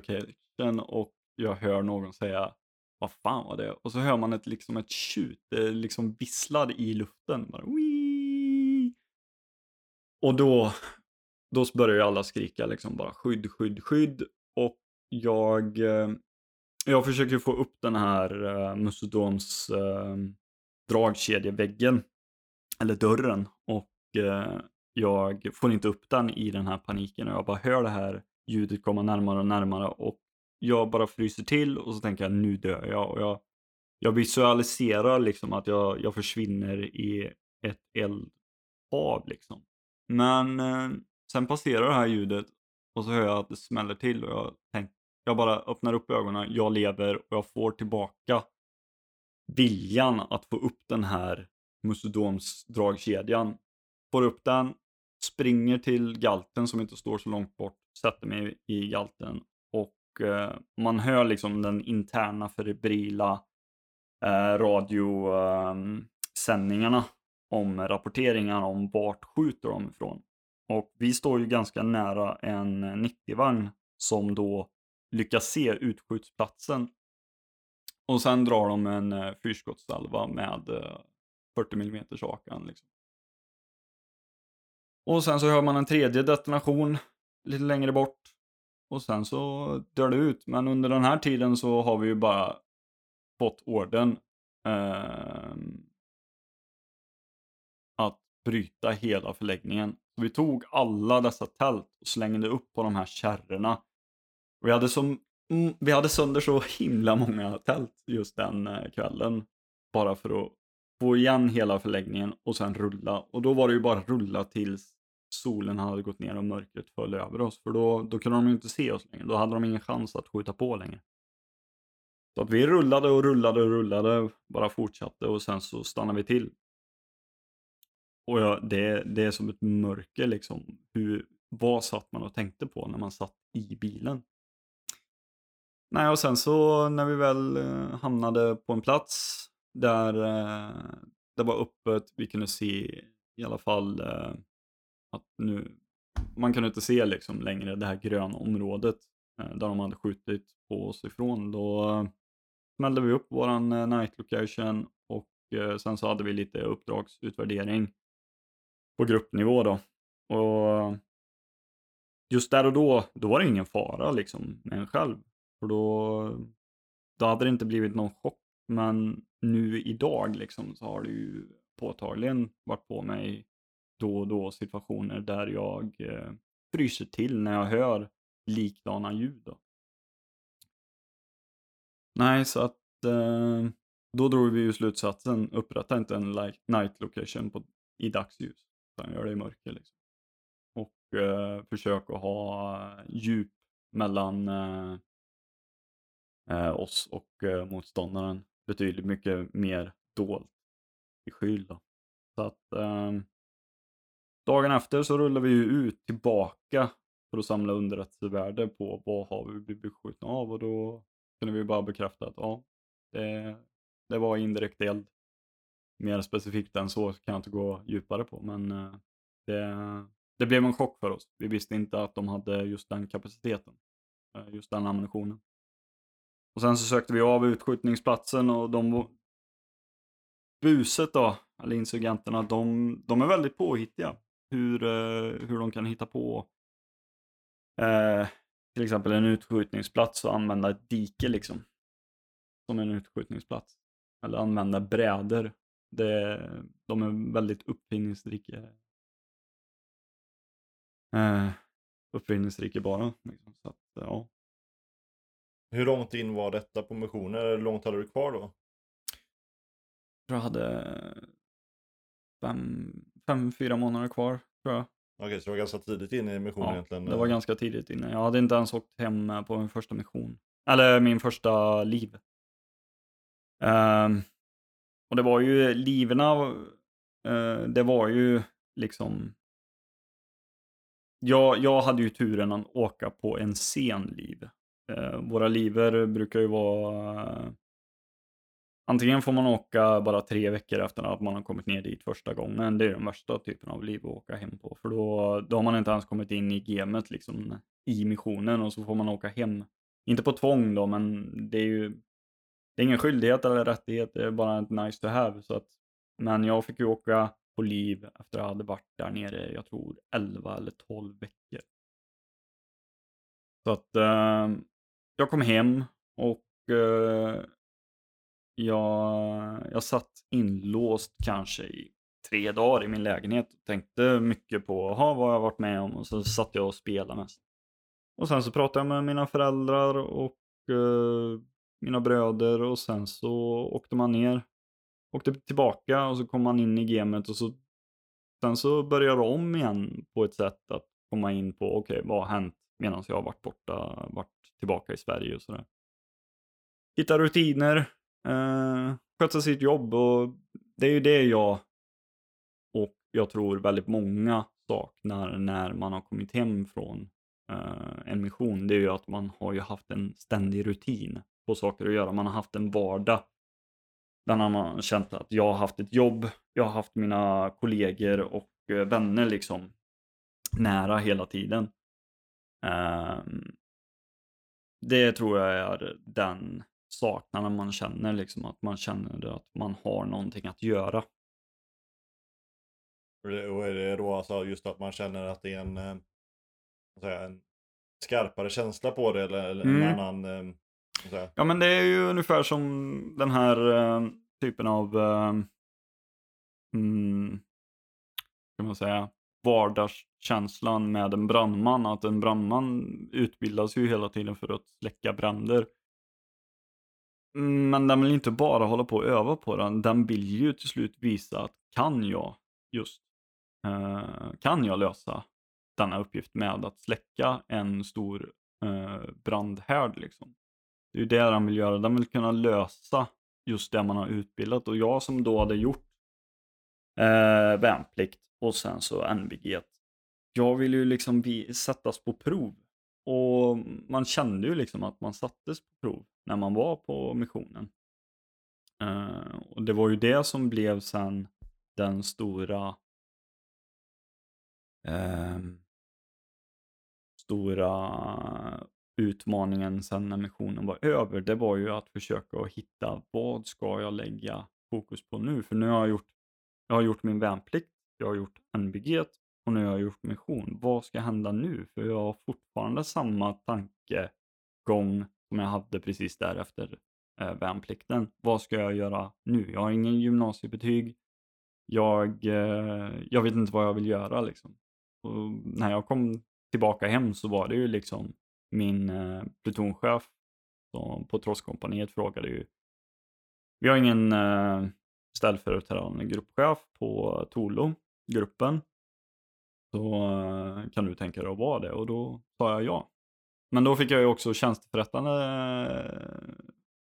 Speaker 2: porten och jag hör någon säga vad fan var det? Och så hör man ett, liksom ett tjut, det liksom visslar i luften. Bara, Wii! Och då, då börjar ju alla skrika liksom bara skydd, skydd, skydd. Och jag, eh, jag försöker få upp den här uh, Musodoms uh, dragkedjeväggen, eller dörren. Och uh, jag får inte upp den i den här paniken och jag bara hör det här ljudet komma närmare och närmare och jag bara fryser till och så tänker jag nu dör jag. Och jag, jag visualiserar liksom att jag, jag försvinner i ett eldhav liksom. Men eh, sen passerar det här ljudet och så hör jag att det smäller till och jag, tänker, jag bara öppnar upp ögonen, jag lever och jag får tillbaka viljan att få upp den här Musodoms dragkedjan. Får upp den, springer till galten som inte står så långt bort, sätter mig i galten Eh, man hör liksom den interna febrila eh, radiosändningarna ehm, om rapporteringar om vart skjuter de ifrån. Och vi står ju ganska nära en 90-vagn som då lyckas se utskjutsplatsen. Och sen drar de en eh, fyrskottssalva med eh, 40 mm hakan. Liksom. Och sen så hör man en tredje detonation lite längre bort. Och sen så dör det ut. Men under den här tiden så har vi ju bara fått orden eh, att bryta hela förläggningen. Så vi tog alla dessa tält och slängde upp på de här kärrorna. Vi hade, som, mm, vi hade sönder så himla många tält just den eh, kvällen. Bara för att få igen hela förläggningen och sen rulla. Och då var det ju bara rulla tills solen hade gått ner och mörkret föll över oss. För då, då kunde de ju inte se oss längre. Då hade de ingen chans att skjuta på längre. Så att vi rullade och rullade och rullade, bara fortsatte och sen så stannade vi till. Och ja, det, det är som ett mörker liksom. Hur, vad satt man och tänkte på när man satt i bilen? Nej, och sen så när vi väl eh, hamnade på en plats där eh, det var öppet, vi kunde se i alla fall eh, att nu, man kunde inte se liksom längre det här gröna området eh, där de hade skjutit på oss ifrån. Då eh, smällde vi upp våran eh, night location och eh, sen så hade vi lite uppdragsutvärdering på gruppnivå då. Och just där och då, då var det ingen fara liksom med en själv. För då, då hade det inte blivit någon chock. Men nu idag liksom så har det ju påtagligen varit på mig då och då situationer där jag eh, fryser till när jag hör likadana ljud. Då. Nej, så att eh, då drog vi ju slutsatsen, upprätta inte en night location på, i dagsljus, utan gör det i mörker. Liksom. Och eh, försök att ha djup mellan eh, eh oss och eh, motståndaren betydligt mycket mer dolt i skyl. Då. Så att eh, Dagen efter så rullar vi ju ut tillbaka för att samla underrättelsevärde på vad har vi blivit beskjutna av och då kunde vi bara bekräfta att ja, det, det var indirekt eld. Mer specifikt än så kan jag inte gå djupare på, men eh, det, det blev en chock för oss. Vi visste inte att de hade just den kapaciteten, eh, just den ammunitionen. Och sen så sökte vi av utskjutningsplatsen och de buset då, eller insurgenterna, de, de är väldigt påhittiga hur, eh, hur de kan hitta på eh, till exempel en utskjutningsplats och använda ett dike liksom. Som en utskjutningsplats. Eller använda brädor. Det, de är väldigt uppfinningsrika. Eh, uppfinningsrika bara. Liksom. Så att, ja.
Speaker 1: Hur långt in var detta på missionen? Hur långt hade du kvar då?
Speaker 2: Jag tror jag hade fem, fem, fyra månader kvar tror jag.
Speaker 1: Okej, så det var ganska tidigt in i missionen
Speaker 2: ja,
Speaker 1: egentligen?
Speaker 2: det var ganska tidigt inne. Jag hade inte ens åkt hem på min första mission. Eller min första liv. Ehm, och det var ju, liverna, eh, det var ju liksom... Jag, jag hade ju turen att åka på en sen liv. Eh, våra liver brukar ju vara... Antingen får man åka bara tre veckor efter att man har kommit ner dit första gången. Det är den värsta typen av liv att åka hem på. För då, då har man inte ens kommit in i gamet liksom i missionen och så får man åka hem. Inte på tvång då, men det är ju det är ingen skyldighet eller rättighet, det är bara ett nice to have. Så att, men jag fick ju åka på liv efter att jag hade varit där nere, jag tror 11 eller 12 veckor. Så att eh, jag kom hem och eh, jag, jag satt inlåst kanske i tre dagar i min lägenhet och tänkte mycket på aha, vad jag varit med om och så satt jag och spelade mest. Och sen så pratade jag med mina föräldrar och eh, mina bröder och sen så åkte man ner. Åkte tillbaka och så kom man in i gamet och så sen så började jag om igen på ett sätt att komma in på okej, okay, vad har hänt medan jag har varit borta, varit tillbaka i Sverige och sådär. Hitta rutiner, eh, sköta sitt jobb och det är ju det jag och jag tror väldigt många saknar när man har kommit hem från eh, en mission. Det är ju att man har ju haft en ständig rutin på saker att göra. Man har haft en vardag där man har känt att jag har haft ett jobb, jag har haft mina kollegor och eh, vänner liksom nära hela tiden. Eh, det tror jag är den saknaden man känner, liksom att man känner att man har någonting att göra.
Speaker 1: Och är det då alltså just att man känner att det är en, eh, säga, en skarpare känsla på det eller, eller mm. en annan eh,
Speaker 2: Ja, men det är ju ungefär som den här uh, typen av, uh, mm, kan man säga, vardagskänslan med en brandman. Att en brandman utbildas ju hela tiden för att släcka bränder. Mm, men den vill inte bara hålla på och öva på den. Den vill ju till slut visa att kan jag just, uh, kan jag lösa denna uppgift med att släcka en stor eh, brandhärd liksom. Det är ju det den vill göra. Den vill kunna lösa just det man har utbildat. Och jag som då hade gjort eh, värnplikt och sen så NBG. Jag vill ju liksom sättas på prov. Och man kände ju liksom att man sattes på prov när man var på missionen. Eh, och det var ju det som blev sen den stora eh, stora utmaningen sen när missionen var över, det var ju att försöka att hitta vad ska jag lägga fokus på nu? För nu har jag gjort, jag har gjort min värnplikt, jag har gjort NBG och nu har jag gjort mission. Vad ska hända nu? För jag har fortfarande samma tankegång som jag hade precis därefter eh, värnplikten. Vad ska jag göra nu? Jag har ingen gymnasiebetyg. Jag, eh, jag vet inte vad jag vill göra liksom. Och när jag kom tillbaka hem så var det ju liksom min eh, plutonchef på Trosskompaniet frågade ju Vi har ingen eh, ställföreträdande gruppchef på Tolo, gruppen. Så eh, kan du tänka dig att vara det? Och då sa jag ja. Men då fick jag ju också tjänsteförrättande eh,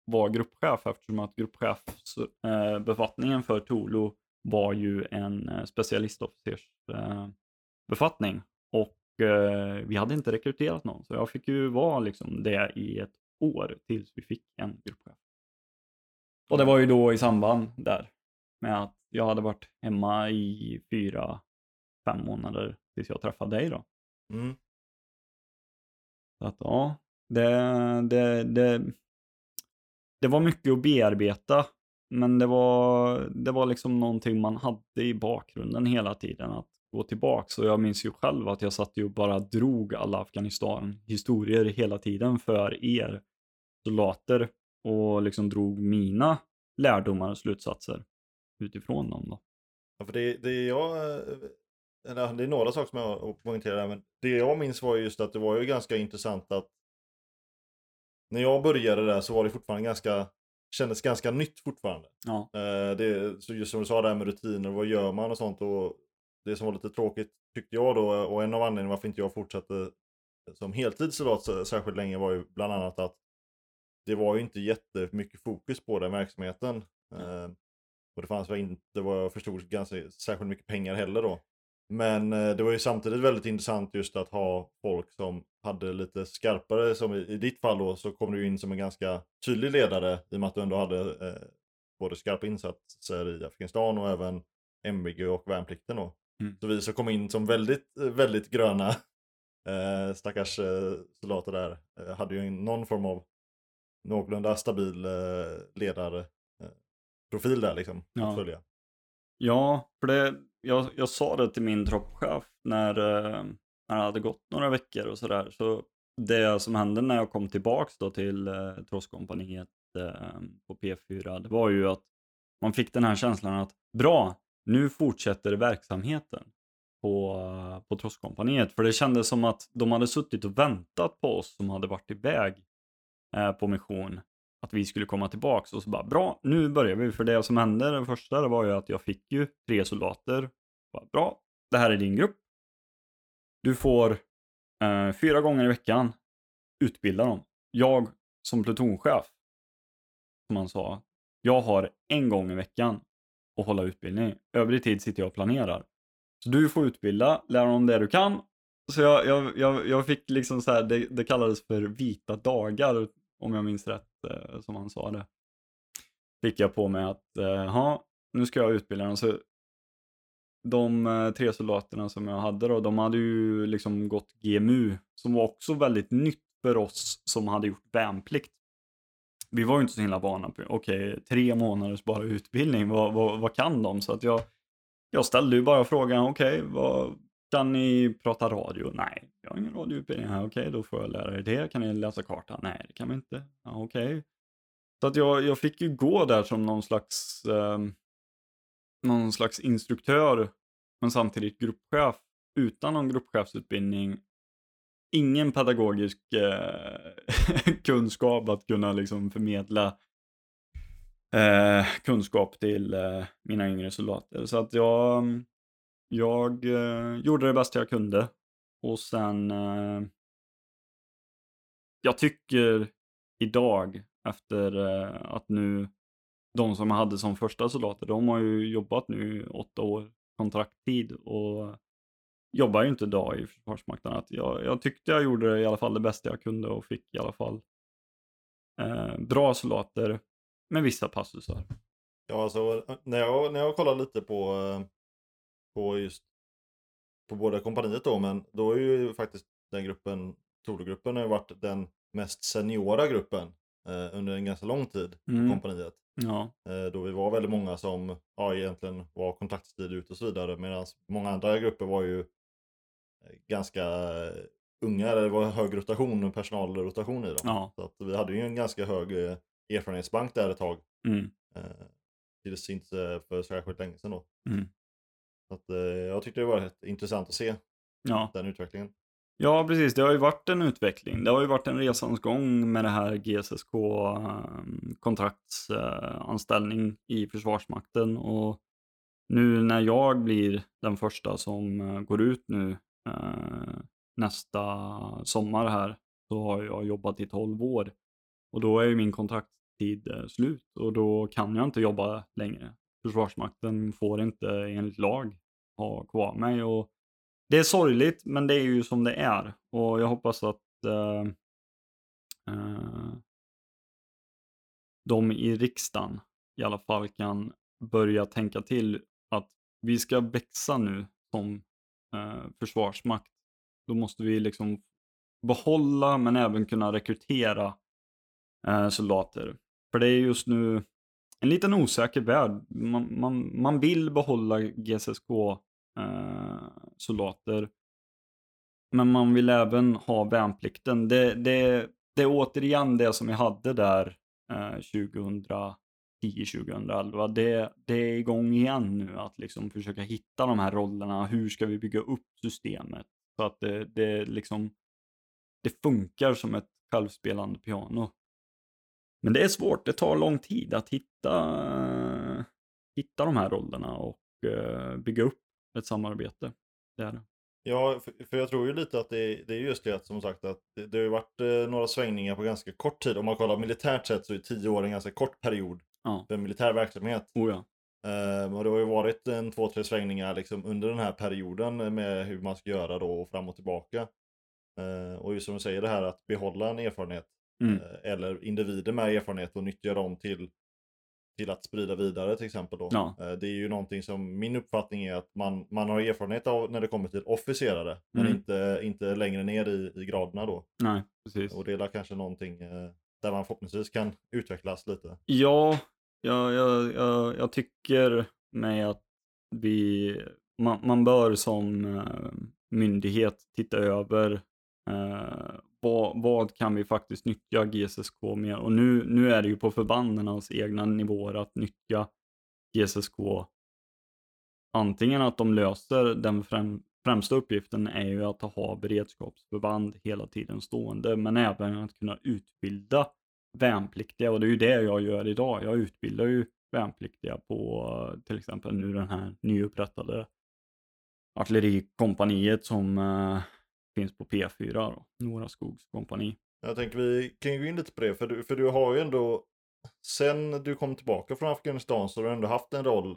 Speaker 2: vara gruppchef eftersom att gruppchefsbefattningen eh, för Tolo var ju en eh, specialistofficersbefattning. Och vi hade inte rekryterat någon, så jag fick ju vara liksom det i ett år tills vi fick en gruppchef. Och det var ju då i samband där med att jag hade varit hemma i fyra, fem månader tills jag träffade dig då. Mm. Så att ja, det, det, det, det var mycket att bearbeta. Men det var, det var liksom någonting man hade i bakgrunden hela tiden. Att gå tillbaks. Och jag minns ju själv att jag satt ju och bara drog alla Afghanistan-historier hela tiden för er soldater och liksom drog mina lärdomar och slutsatser utifrån dem då.
Speaker 1: Ja, för det, det jag, eller det är några saker som jag poängterar, men det jag minns var just att det var ju ganska intressant att när jag började där så var det fortfarande ganska, kändes ganska nytt fortfarande. Ja. Eh, det, så just som du sa där med rutiner, vad gör man och sånt och det som var lite tråkigt tyckte jag då och en av anledningarna varför inte jag fortsatte som heltidssoldat särskilt länge var ju bland annat att det var ju inte jättemycket fokus på den verksamheten. Eh, och det fanns väl inte vad jag förstod ganska särskilt mycket pengar heller då. Men eh, det var ju samtidigt väldigt intressant just att ha folk som hade lite skarpare, som i, i ditt fall då så kom du in som en ganska tydlig ledare i och med att du ändå hade eh, både skarpa insatser i Afghanistan och även MBG och värnplikten då.
Speaker 2: Mm.
Speaker 1: Så vi som kom in som väldigt, väldigt gröna *laughs* eh, stackars eh, soldater där eh, hade ju någon form av någorlunda stabil eh, ledarprofil där liksom.
Speaker 2: Ja.
Speaker 1: Att följa.
Speaker 2: Ja, för det, jag, jag sa det till min troppchef när, eh, när det hade gått några veckor och sådär. Så det som hände när jag kom tillbaks då till eh, Trosskompaniet eh, på P4, det var ju att man fick den här känslan att bra, nu fortsätter verksamheten på, eh, på Trosskompaniet. För det kändes som att de hade suttit och väntat på oss som hade varit iväg eh, på mission att vi skulle komma tillbaks och så bara bra, nu börjar vi. För det som hände den första det var ju att jag fick ju tre soldater. Bara, bra, det här är din grupp. Du får eh, fyra gånger i veckan utbilda dem. Jag som plutonchef, som han sa, jag har en gång i veckan att hålla utbildning. Övrig tid sitter jag och planerar. Så du får utbilda, lära dem det du kan. Så jag, jag, jag, jag fick liksom så här, det, det kallades för vita dagar, om jag minns rätt, eh, som han sa det. Fick jag på mig att, eh, ja, nu ska jag utbilda dem. Så de eh, tre soldaterna som jag hade då, de hade ju liksom gått GMU, som var också väldigt nytt för oss som hade gjort värnplikt. Vi var ju inte så himla vana på, okej, tre månaders bara utbildning, vad, vad, vad kan de? Så att jag, jag ställde ju bara frågan, okej, vad kan ni prata radio? Nej, jag har ingen radioutbildning här, okej, då får jag lära er det. Kan ni läsa kartan? Nej, det kan vi inte. Ja, okej. Så att jag, jag fick ju gå där som någon slags, eh, någon slags instruktör, men samtidigt gruppchef, utan någon gruppchefsutbildning. Ingen pedagogisk eh, *laughs* kunskap att kunna liksom förmedla eh, kunskap till eh, mina yngre soldater. Så att jag, ehm, jag eh, gjorde det bästa jag kunde. Och sen, eh, jag tycker idag efter eh, att nu de som jag hade som första soldater, de har ju jobbat nu i åtta år kontrakttid och jobbar ju inte idag i Försvarsmakten. Att jag, jag tyckte jag gjorde i alla fall det bästa jag kunde och fick i alla fall eh, bra soldater med vissa passusar.
Speaker 1: Ja, alltså eh, när jag, när jag kollar lite på, eh, på just på båda kompaniet då, men då är ju faktiskt den gruppen, Tordogruppen har ju varit den mest seniora gruppen eh, under en ganska lång tid
Speaker 2: Mm.
Speaker 1: på kompaniet.
Speaker 2: Ja,
Speaker 1: Eh, då vi var väldigt många som ja, egentligen var kontraktstid ut och så vidare medan många andra grupper var ju eh, ganska eh, unga, eller det var hög rotation, personalrotation i dem.
Speaker 2: ja.
Speaker 1: Så att vi hade ju en ganska hög eh, erfarenhetsbank där ett tag.
Speaker 2: Mm.
Speaker 1: Eh, tills inte för särskilt länge sedan då.
Speaker 2: Mm.
Speaker 1: Så att, eh, jag tyckte det var intressant att se
Speaker 2: ja.
Speaker 1: den utvecklingen.
Speaker 2: Ja, precis. Det har ju varit en utveckling. Det har ju varit en resans gång med det här GSSK eh, i Försvarsmakten och nu när jag blir den första som eh, går ut nu nästa sommar här så har jag jobbat i 12 år och då är ju min kontraktstid slut och då kan jag inte jobba längre. Försvarsmakten får inte enligt lag ha kvar mig och det är sorgligt, men det är ju som det är. Och jag hoppas att eh, eh, de i riksdagen i alla fall kan börja tänka till att vi ska växa nu som eh, försvarsmakt. Då måste vi liksom behålla men även kunna rekrytera eh, soldater. För det är just nu en liten osäker värld. Man, man, man vill behålla GSSK eh, soldater. Men man vill även ha värnplikten. Det, det, det är återigen det som vi hade där eh, 2010-2011. Det, det är igång igen nu att liksom försöka hitta de här rollerna. Hur ska vi bygga upp systemet? Så att det, det liksom det funkar som ett självspelande piano. Men det är svårt, det tar lång tid att hitta, hitta de här rollerna och eh, bygga upp ett samarbete. Det är det.
Speaker 1: Ja, för, jag tror ju lite att det, det är just det att som sagt att det, det har ju varit eh, några svängningar på ganska kort tid. Om man kollar militärt sett så är tio år en ganska kort period
Speaker 2: Ja.
Speaker 1: för militär verksamhet.
Speaker 2: Oh ja.
Speaker 1: Eh, och det har ju varit en två, tre svängningar liksom under den här perioden med hur man ska göra då och fram och tillbaka. Och just som du säger det här att behålla en erfarenhet
Speaker 2: Mm.
Speaker 1: eh, eller individer med erfarenhet och nyttja dem till, till att sprida vidare till exempel då.
Speaker 2: Ja.
Speaker 1: Eh, det är ju någonting som min uppfattning är att man, man har erfarenhet av när det kommer till officerare men
Speaker 2: Mm.
Speaker 1: inte, inte längre ner i, i graderna då.
Speaker 2: Nej, precis.
Speaker 1: Och det är kanske någonting eh, där man förhoppningsvis kan utvecklas lite.
Speaker 2: Ja, jag, jag, jag, jag tycker mig att vi, man, man bör som myndighet titta över eh, vad, vad kan vi faktiskt nyttja GSSK mer? Och nu, nu är det ju på förbandens egna nivåer att nyttja GSSK. Antingen att de löser den främ, främsta uppgiften är ju att ha beredskapsförband hela tiden stående, men även att kunna utbilda värnpliktiga och det är ju det jag gör idag. Jag utbildar ju värnpliktiga på till exempel nu den här nyupprättade artillerikompaniet som eh, finns på P4, då, Nora Skogs kompani.
Speaker 1: Jag tänker vi kan ju gå in lite på det, för du, för du har ju ändå, sen du kom tillbaka från Afghanistan så har du ändå haft en roll,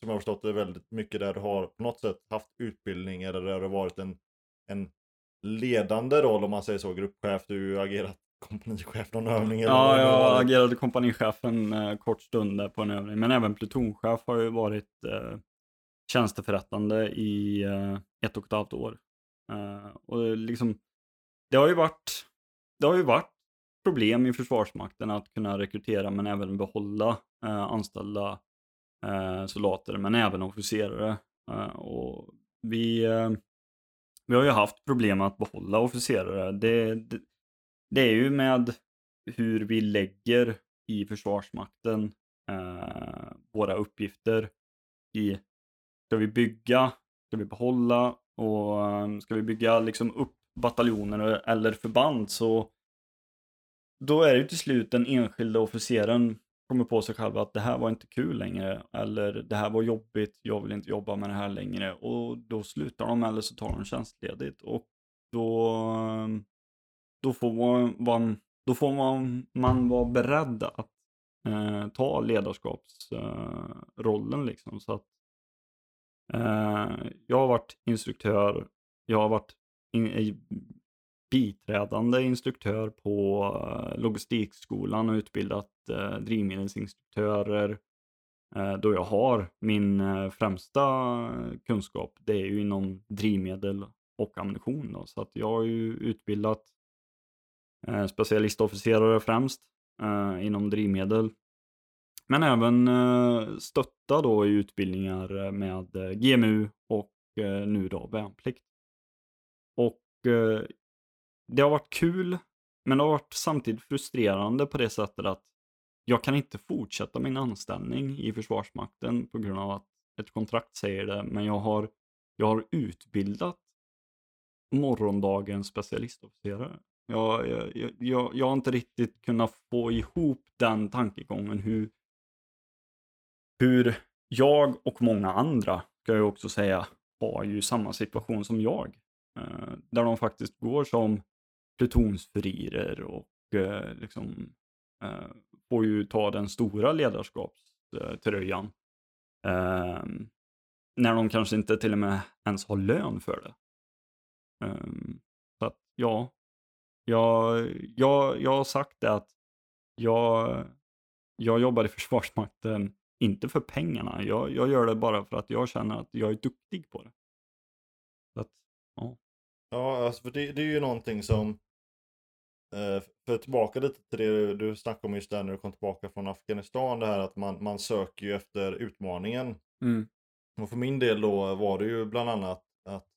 Speaker 1: som jag har förstått det väldigt mycket, där du har på något sätt haft utbildning eller där du har varit en, en ledande roll om man säger så, gruppchef, du har agerat *laughs* kompanichef någon övning eller
Speaker 2: Ja,
Speaker 1: det
Speaker 2: jag agerade kompanichefen eh, kort stund där på en övning, men även plutonchef har ju varit eh, tjänsteförrättande i eh, ett och ett halvt år. Eh, och det liksom, det har ju varit, det har ju varit problem i Försvarsmakten att kunna rekrytera men även behålla eh, anställda eh, soldater, men även officerare. Och vi, vi har ju haft problem att behålla officerare. Det, det, det är ju med hur vi lägger i Försvarsmakten eh, våra uppgifter i, ska vi bygga, ska vi behålla och ehm, ska vi bygga liksom upp bataljoner eller förband så då är det ju till slut den enskilda officeren kommer på sig själv att det här var inte kul längre eller det här var jobbigt, jag vill inte jobba med det här längre och då slutar de eller så tar de tjänstledigt och då, ehm, då får man, då får man, man vara beredd att eh, ta ledarskapsrollen eh, liksom. Så att, Eh, jag har varit instruktör, jag har varit in, i- biträdande instruktör på eh, logistikskolan och utbildat eh, drivmedelsinstruktörer. Eh, då jag har min eh, främsta kunskap, det är ju inom drivmedel och ammunition. Då. Så att jag har ju utbildat eh, specialistofficerare främst eh, inom drivmedel. Men även eh, stötta då i utbildningar eh, med eh, GMU och nu då värnplikt. Och det har varit kul, men det har varit samtidigt frustrerande på det sättet att jag kan inte fortsätta min anställning i Försvarsmakten på grund av att ett kontrakt säger det, men jag har, jag har utbildat morgondagens specialistofficerare. Jag, jag, jag- jag, jag har inte riktigt kunnat få ihop den tankegången hur, hur jag och många andra, ska jag också säga, har ju samma situation som jag. Eh, där de faktiskt går som plutonsfurirer och eh, liksom eh, får ju ta den stora ledarskapströjan. Eh, när de kanske inte till och med ens har lön för det. Eh, så att ja, jag, jag, jag har sagt det att jag, jag jobbar i *laughs* Försvarsmakten inte för pengarna. Jag, jag gör det bara för att jag känner att jag är duktig på det. Så att, ja.
Speaker 1: Ja, alltså för det, det är ju någonting som, eh, för tillbaka lite till det du snackade om just där när du kom tillbaka från Afghanistan, det här att man, man söker ju efter utmaningen.
Speaker 2: Mm.
Speaker 1: Och för min del då var det ju bland annat att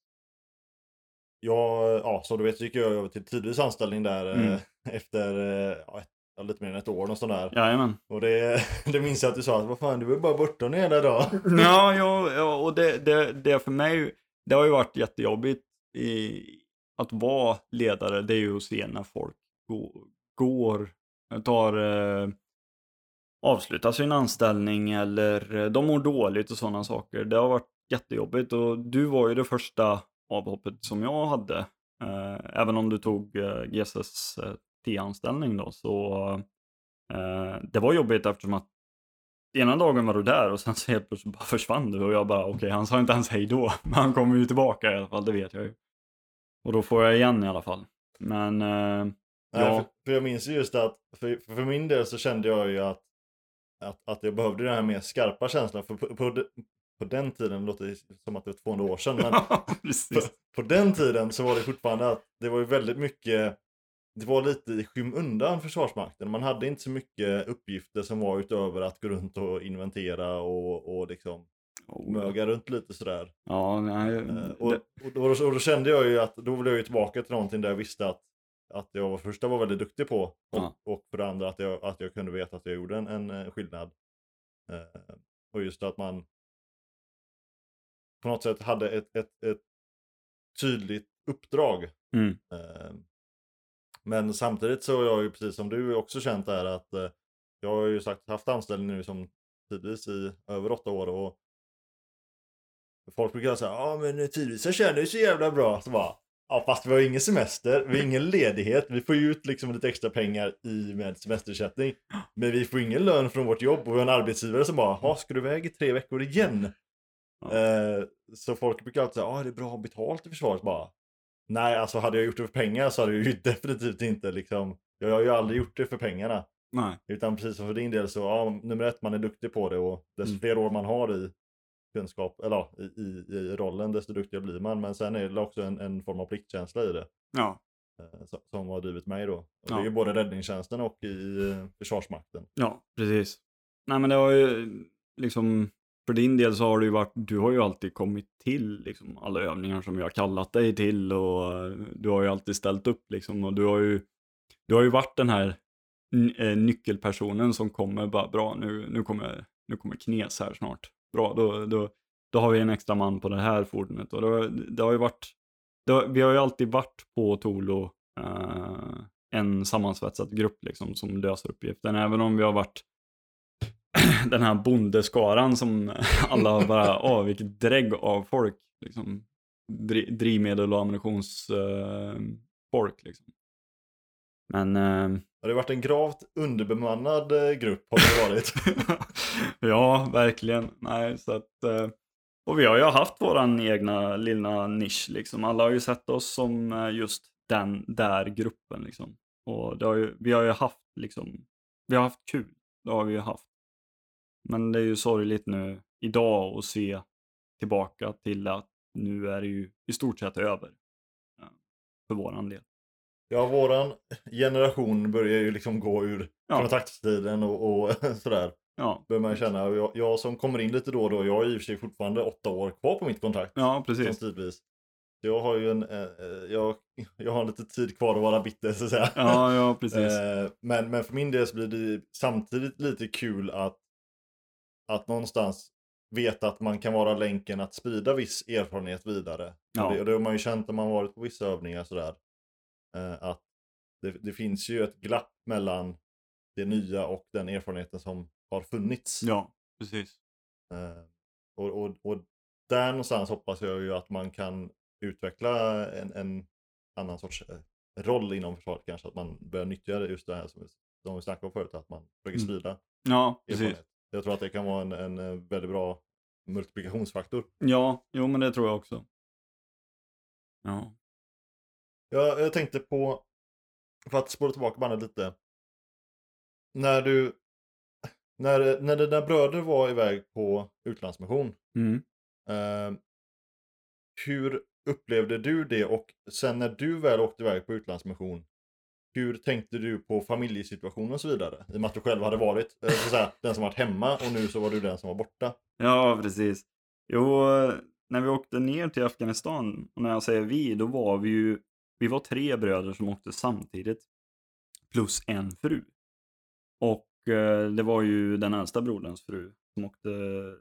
Speaker 1: jag, ja som du vet så gick jag över till tidvis anställning där eh,
Speaker 2: Mm. *laughs*
Speaker 1: efter eh, ja, ett, ja, lite mer än ett år och sånt där.
Speaker 2: Jajamän.
Speaker 1: Och det, *laughs* det minns jag att du sa, att, vad fan du var ju bara borta ner där då.
Speaker 2: Ja, ja, ja och det, det, det för mig, det har ju varit jättejobbigt i, att vara ledare. Det är ju att se när folk går, går tar, eh, avslutar sin anställning eller eh, de mår dåligt och sådana saker. Det har varit jättejobbigt och du var ju det första avhoppet som jag hade. Eh, även om du tog eh, GSS T-anställning då så eh, det var jobbigt eftersom att ena dagen var du där och sen så helt plötsligt bara försvann du och jag bara okej okay, han sa inte ens hej då *laughs* men han kommer ju tillbaka i alla fall det vet jag ju. Och då får jag igen i alla fall. Men eh,
Speaker 1: Nej,
Speaker 2: ja.
Speaker 1: för, för jag minns ju just att, för, för min del så kände jag ju att, att, att jag behövde den här mer skarpa känslan. För på, på, på den tiden, det låter som att det var 200 år sedan, men *laughs* på, på den tiden så var det fortfarande att det var ju väldigt mycket, det var lite i skymundan Försvarsmakten. Man hade inte så mycket uppgifter som var utöver att gå runt och inventera och, och liksom
Speaker 2: Oh,
Speaker 1: möga runt lite sådär.
Speaker 2: Ja, nej.
Speaker 1: Eh, och,
Speaker 2: det,
Speaker 1: och, då, och då kände jag ju att då ville jag ju tillbaka till någonting där jag visste att, att jag var första var väldigt duktig på och,
Speaker 2: Ja.
Speaker 1: och för det andra att jag, att jag kunde veta att jag gjorde en, en eh, skillnad. Eh, och just att man på något sätt hade ett, ett, ett tydligt uppdrag.
Speaker 2: mm,
Speaker 1: Eh, men samtidigt så har jag ju precis som du också känt där att eh, jag har ju sagt haft anställning nu som tidvis i över åtta år och folk brukar säga ja men tidvis så känner du så jävla bra. Så bara, ja fast vi har ingen semester, vi har ingen ledighet, vi får ju ut liksom lite extra pengar i med semesterersättning. Men vi får ingen lön från vårt jobb och vi har en arbetsgivare som bara, ja ska du iväg i tre veckor igen?
Speaker 2: Ja.
Speaker 1: Eh, så folk brukar alltid säga, ja det är bra ha betalt i försvaret bara. Nej, alltså hade jag gjort det för pengar så hade jag ju *laughs* definitivt inte liksom, jag har ju aldrig gjort det för pengarna.
Speaker 2: nej.
Speaker 1: Utan precis som för din del så, ja, nummer ett, man är duktig på det och desto
Speaker 2: Mm.
Speaker 1: fler år man har i kunskap, eller ja, i, i, i rollen, desto duktigare blir man. Men sen är det också en, en form av pliktkänsla i det.
Speaker 2: Ja,
Speaker 1: eh, som- har drivit mig då. Och Det
Speaker 2: Ja.
Speaker 1: är ju både räddningstjänsten och i eh, Försvarsmakten.
Speaker 2: ja, precis. Nej men det har ju liksom, för din del så har det ju varit, du har ju alltid kommit till liksom alla övningar som jag har kallat dig till och eh, du har ju alltid ställt upp liksom och du har ju, du har ju varit den här eh, nyckelpersonen som kommer bara bra nu, nu kommer, nu kommer Knes här snart. Bra, då, då, då har vi en extra man på det här fordonet och det, det har ju varit, det har, vi har ju alltid varit på Tolo eh, en sammansvetsad grupp liksom som löser uppgiften, även om vi har varit den här bondeskaran som alla bara, åh vilket drägg av folk. Liksom. Dri- drivmedel och ammunitionsfolk eh, folk liksom. Men
Speaker 1: Och det har varit en gravt underbemannad eh, grupp har det varit. *laughs*
Speaker 2: ja, verkligen. Nej, så att, eh, och vi har ju haft våran egna lilla nisch liksom. Alla har ju sett oss som just den där gruppen liksom. Och har ju, vi har ju haft liksom, vi har haft kul. Det har vi ju haft. Men det är ju sorgligt nu idag att se tillbaka till att nu är det ju i stort sett över. eh, För våran del.
Speaker 1: Ja, våran generation börjar ju liksom gå ur
Speaker 2: Ja.
Speaker 1: kontraktstiden och, och *laughs* sådär.
Speaker 2: Ja,
Speaker 1: Börjar man känna. Jag, jag som kommer in lite då och då, jag har i och för sig fortfarande åtta år kvar på mitt kontrakt.
Speaker 2: ja precis.
Speaker 1: tidvis. Jag har ju en, eh, eh, jag, *laughs* jag har lite tid kvar att vara bitter så att säga.
Speaker 2: Ja, ja precis. *laughs*
Speaker 1: Eh, men, men för min del så blir det samtidigt lite kul att, att någonstans veta att man kan vara länken att sprida viss erfarenhet vidare.
Speaker 2: Ja.
Speaker 1: Och, det, och det har man ju känt när man varit på vissa övningar sådär. Eh, att det, det finns ju ett glapp mellan det nya och den erfarenheten som har funnits.
Speaker 2: Ja, precis.
Speaker 1: Eh, och, och, och där någonstans hoppas jag ju att man kan utveckla en, en annan sorts eh, roll inom försvaret kanske. Att man börjar nyttja just det här som, vi- som vi snackade om förut. Att man försöker
Speaker 2: Mm.
Speaker 1: sprida
Speaker 2: Ja, precis.
Speaker 1: erfarenhet. Jag tror att det kan vara en, en eh, väldigt bra multiplikationsfaktor.
Speaker 2: Ja, jo men det tror jag också. Ja.
Speaker 1: Jag, jag tänkte på, för att spåra tillbaka bandet lite. När du, när, när dina bröder var iväg på utlandsmission.
Speaker 2: Mm.
Speaker 1: Eh, hur upplevde du det och sen när du väl åkte iväg på utlandsmission, hur tänkte du på familjesituationen och så vidare? I och med att du själv hade varit eh, så att säga, den som varit hemma och nu så var du den som var borta.
Speaker 2: Ja, precis. Jo, när vi åkte ner till Afghanistan, och när jag säger vi, då var vi ju, vi var tre bröder som åkte samtidigt. Plus en fru. Och eh, det var ju den äldsta broderns fru som åkte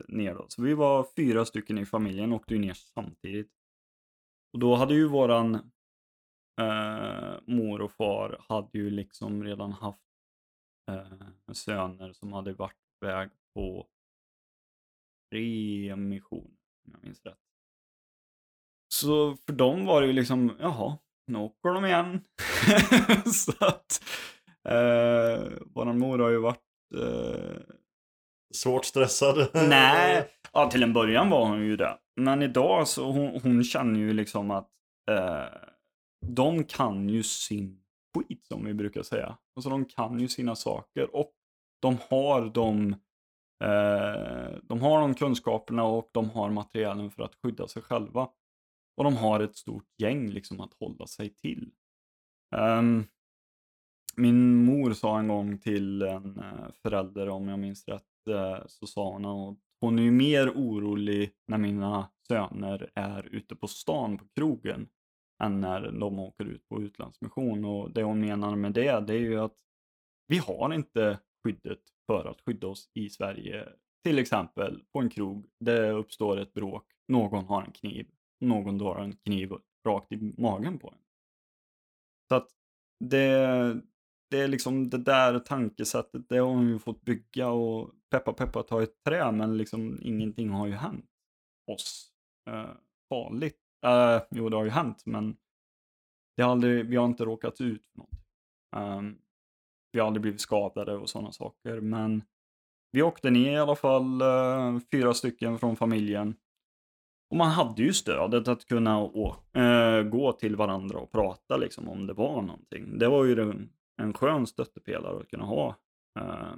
Speaker 2: ner då. Så vi var fyra stycken i familjen, och åkte ju ner samtidigt. Och då hade ju våran eh, mor och far hade ju liksom redan haft eh, söner som hade varit väg på tre missioner. om jag minns rätt. Så för dem var det ju liksom, jaha, nu åker de igen. *laughs* så att, eh, våran mor har ju varit eh,
Speaker 1: Svårt stressad.
Speaker 2: Nej, *laughs* ja, till en början var hon ju det. Men idag så hon, hon känner ju liksom att eh, de kan ju sin skit som vi brukar säga. Alltså de kan ju sina saker och de har de eh, de har de kunskaperna och de har materialen för att skydda sig själva. Och de har ett stort gäng liksom att hålla sig till. Um, min mor sa en gång till en eh, förälder, om jag minns rätt, eh, så sa hon att hon är ju mer orolig när mina söner är ute på stan på krogen än när de åker ut på utlandsmission. Och det hon menar med det, det är ju att vi har inte skyddet för att skydda oss i Sverige. Till exempel på en krog, det uppstår ett bråk, någon har en kniv, någon drar en kniv rakt i magen på en. Så att det, det är liksom det där tankesättet, det har hon ju fått bygga och peppa peppa ta ett trä, men liksom ingenting har ju hänt oss eh, farligt. Uh, jo, det har ju hänt, men det har aldrig, vi har inte råkat ut för något. Um, ehm, vi har aldrig blivit skadade och sådana saker, men vi åkte ner i alla fall uh, fyra stycken från familjen. Och man hade ju stödet att kunna uh, gå till varandra och prata liksom om det var någonting. Det var ju en, en skön stöttepelare att kunna ha. Uh,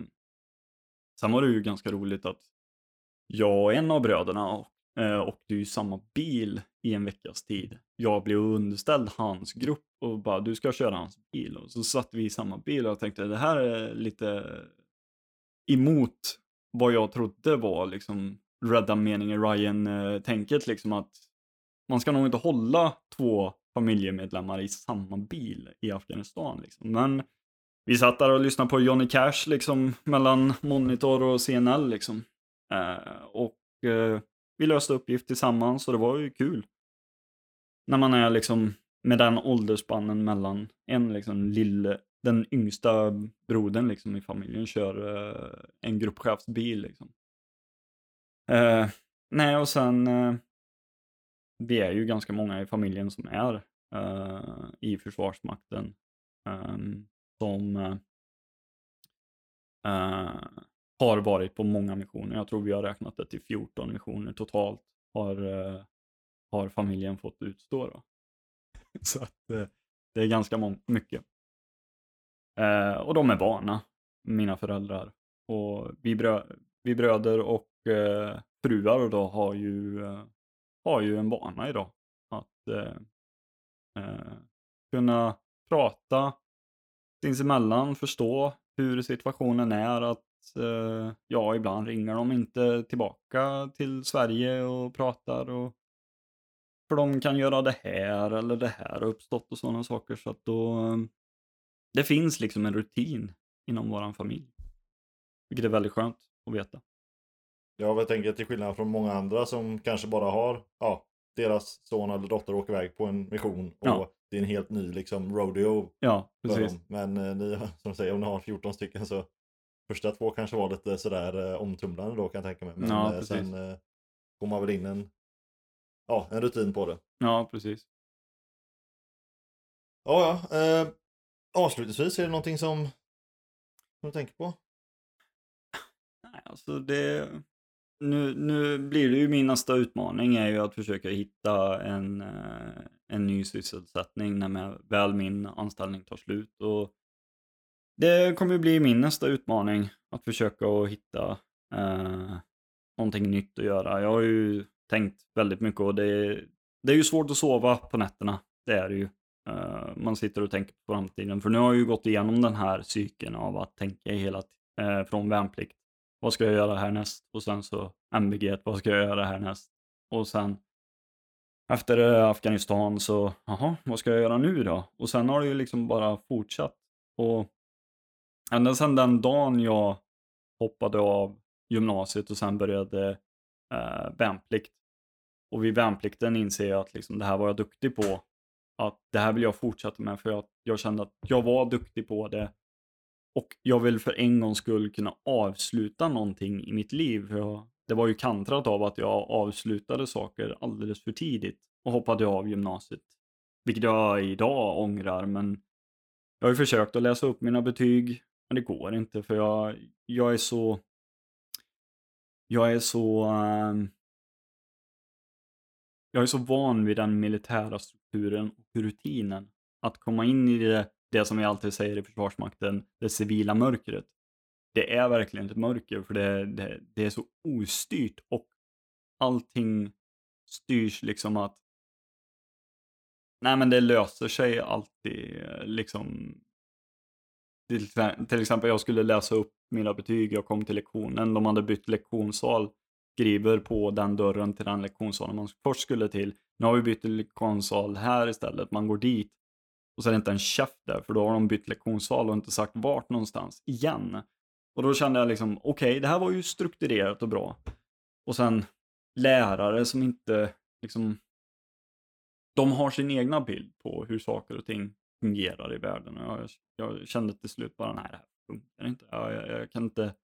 Speaker 2: sen var det ju ganska roligt att jag och en av bröderna Eh, och du är ju samma bil i en veckas tid. Jag blev underställd hans grupp och bara du ska köra hans bil. Och så satt vi i samma bil och jag tänkte det här är lite emot vad jag trodde var liksom rädda meningen Ryan-tänket liksom att man ska nog inte hålla två familjemedlemmar i samma bil i Afghanistan liksom. Men vi satt där och lyssnade på Johnny Cash liksom mellan monitor och CNL liksom. Eh, och eh, vi löste uppgift tillsammans och det var ju kul. När man är liksom med den åldersspannen mellan en liksom lille, den yngsta brodern liksom i familjen kör eh, en gruppchefsbil liksom. Eh, nej, och sen eh, vi är ju ganska många i familjen som är eh, i Försvarsmakten ehm, som eh, eh, har varit på många missioner. Jag tror vi har räknat det till 14 missioner totalt har, eh, har familjen fått utstå. Då. *laughs* Så att eh, det är ganska mycket. Eh, och de är vana, mina föräldrar. Och vi, brö vi bröder och eh, fruar då har ju, eh, har ju en vana idag. Att eh, eh, kunna prata sinsemellan, förstå hur situationen är. Att ja, ibland ringer de inte tillbaka till Sverige och pratar och för de kan göra det här eller det här har uppstått och sådana saker. Så att då, det finns liksom en rutin inom våran familj. Vilket är väldigt skönt att veta.
Speaker 1: Ja, jag tänker till skillnad från många andra som kanske bara har, ja, deras son eller dotter åker iväg på en mission och ja. det är en helt ny liksom rodeo.
Speaker 2: Ja, precis.
Speaker 1: Men eh, ni, *laughs* som säger, om ni har 14 stycken så första två kanske var lite sådär eh, omtumlande då kan jag tänka mig. Men ja, eh, sen eh, får man väl in en ja, en rutin på det.
Speaker 2: Ja, precis.
Speaker 1: Ja, ja. Eh, avslutningsvis, är det någonting som, du tänker på?
Speaker 2: Nej, alltså det... Nu, nu blir det ju min nästa utmaning är ju att försöka hitta en, eh, en ny sysselsättning när väl min anställning tar slut. Och det kommer ju bli min nästa utmaning att försöka att hitta eh, någonting nytt att göra. Jag har ju tänkt väldigt mycket och det är, det är ju svårt att sova på nätterna. Det är det ju. Eh, man sitter och tänker på framtiden. För nu har jag ju gått igenom den här cykeln av att tänka hela eh, från värnplikt. Vad ska jag göra härnäst? Och sen så MBG, vad ska jag göra härnäst? Och sen efter eh, Afghanistan så, jaha, vad ska jag göra nu då? Och sen har det ju liksom bara fortsatt. Och ända sedan den dagen jag hoppade av gymnasiet och sen började eh, värnplikt och vid värnplikten inser jag att liksom, det här var jag duktig på. Att det här vill jag fortsätta med för att jag kände att jag var duktig på det. Och jag vill för en gångs skull kunna avsluta någonting i mitt liv. För jag, det var ju kantrat av att jag avslutade saker alldeles för tidigt och hoppade av gymnasiet. Vilket jag idag ångrar, men jag har ju försökt att läsa upp mina betyg, men det går inte för jag, jag är så... Jag är så... Uh, jag är så van vid den militära strukturen och rutinen. Att komma in i det, det som vi alltid säger i Försvarsmakten, det civila mörkret. Det är verkligen ett mörker för det, det, det är så ostyrt och allting styrs liksom att Nej men det löser sig alltid eh, liksom. Till, till exempel jag skulle läsa upp mina betyg, jag kom till lektionen, de hade bytt lektionssal skriver på den dörren till den lektionssalen man först skulle till. Nu har vi bytt lektionssal här istället, man går dit och så är det inte en käft där för då har de bytt lektionssal och inte sagt vart någonstans igen. Och då kände jag liksom, okej, okay, det här var ju strukturerat och bra. Och sen lärare som inte liksom, de har sin egna bild på hur saker och ting fungerar i världen. Och jag, jag kände till slut bara, nej det här funkar inte. Jag, jag, jag kan inte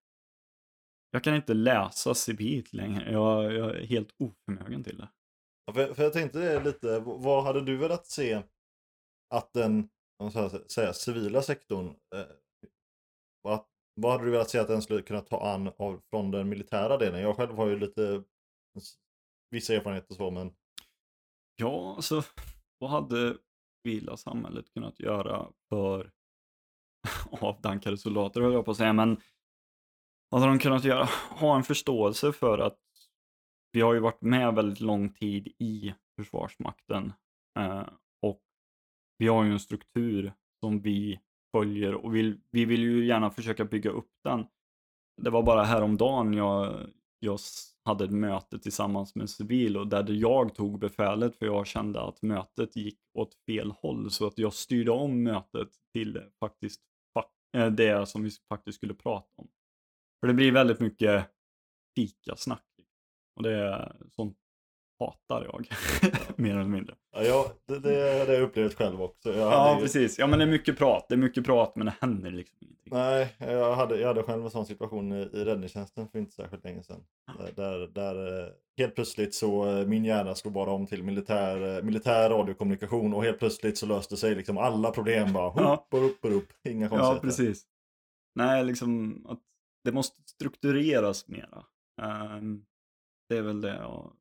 Speaker 2: jag kan inte läsa civilt längre. Jag, jag är helt oförmögen till det.
Speaker 1: Ja, för, för jag tänkte det lite, vad hade du velat se att den om så säga, civila sektorn, eh, vad, vad hade du velat se att den skulle kunna ta an av, från den militära delen? Jag själv har ju lite vissa erfarenheter så, men...
Speaker 2: Ja, alltså vad hade civila samhället kunnat göra för *laughs* avdankade soldater höll jag på att säga, men hade de kunnat göra, *laughs* ha en förståelse för att vi har ju varit med väldigt lång tid i Försvarsmakten eh, och vi har ju en struktur som vi följer och vill, vi vill ju gärna försöka bygga upp den. Det var bara häromdagen jag, jag hade ett möte tillsammans med civil och där jag tog befälet för jag kände att mötet gick åt fel håll så att jag styrde om mötet till faktiskt eh, det som vi faktiskt skulle prata om. För det blir väldigt mycket fikasnack. Och det är sånt hatar jag. *laughs* Mer eller mindre.
Speaker 1: Ja, jag, det, det har jag upplevt själv också. Jag
Speaker 2: ja, ju... precis. Ja, men det är mycket prat. Det är mycket prat, men det händer liksom ingenting.
Speaker 1: Nej, jag hade, jag hade själv en sån situation i, i räddningstjänsten för inte särskilt länge sedan. Där, där, där eh, helt plötsligt så eh, min hjärna slog bara om till militär, eh, militär radiokommunikation och helt plötsligt så löste sig liksom alla problem bara. Hopp och upp och upp. Inga konstigheter.
Speaker 2: Ja, precis. Nej, liksom att det måste struktureras mera. Um, det är väl det. Och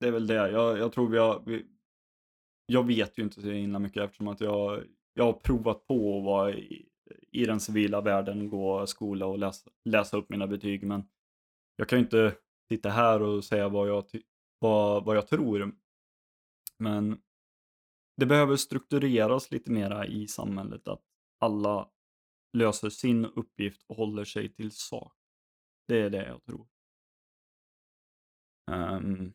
Speaker 2: det är väl det. Jag, jag tror vi har, vi, jag vet ju inte så himla mycket eftersom att jag, jag har provat på att vara i, i den civila världen, gå skola och läsa, läsa upp mina betyg. Men jag kan ju inte sitta här och säga vad jag, vad, vad jag tror. Men det behöver struktureras lite mera i samhället att alla löser sin uppgift och håller sig till sak. Det är det jag tror. Um,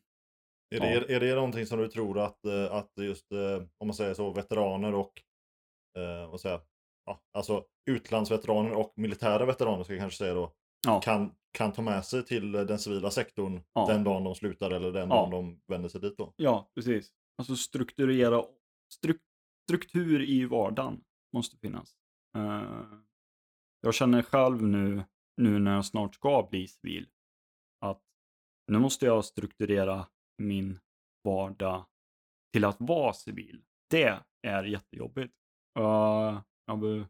Speaker 1: är, det, ja. är det någonting som du tror att, eh, att just, eh, om man säger så, veteraner och, eh, vad säger, ja, alltså utlandsveteraner och militära veteraner ska jag kanske säga då, ja. kan, kan ta med sig till den civila sektorn ja. den dagen de slutar eller den dagen de vänder sig dit då?
Speaker 2: Ja, precis. Alltså strukturera, struk, struktur i vardagen måste finnas. Uh, jag känner själv nu, nu när jag snart ska bli civil, att nu måste jag strukturera min vardag till att vara civil. Det är jättejobbigt. Uh, jag har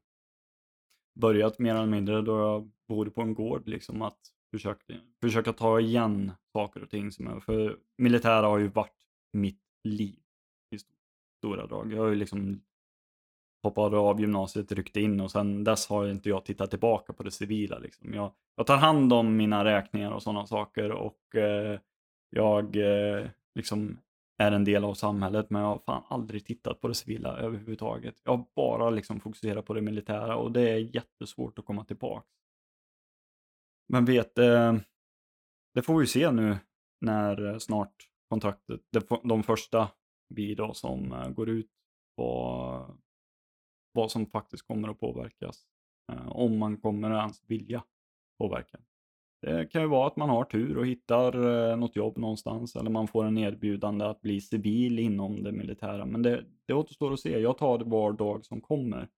Speaker 2: börjat mer eller mindre då jag bodde på en gård, liksom att försöka, försöka ta igen saker och ting. Som är, för militära har ju varit mitt liv i stora drag. Jag har ju liksom hoppade av gymnasiet, ryckte in och sen dess har inte jag tittat tillbaka på det civila. Liksom. Jag, jag tar hand om mina räkningar och sådana saker och eh, jag eh, liksom är en del av samhället men jag har fan aldrig tittat på det civila överhuvudtaget. Jag har bara liksom fokuserat på det militära och det är jättesvårt att komma tillbaka. Men vet, eh, det får vi se nu när eh, snart kontraktet, de första vi då som eh, går ut på vad som faktiskt kommer att påverkas. Eh, om man kommer att ens vilja påverka. Det kan ju vara att man har tur och hittar eh, något jobb någonstans eller man får en erbjudande att bli civil inom det militära. Men det, det återstår att se. Jag tar det var dag som kommer.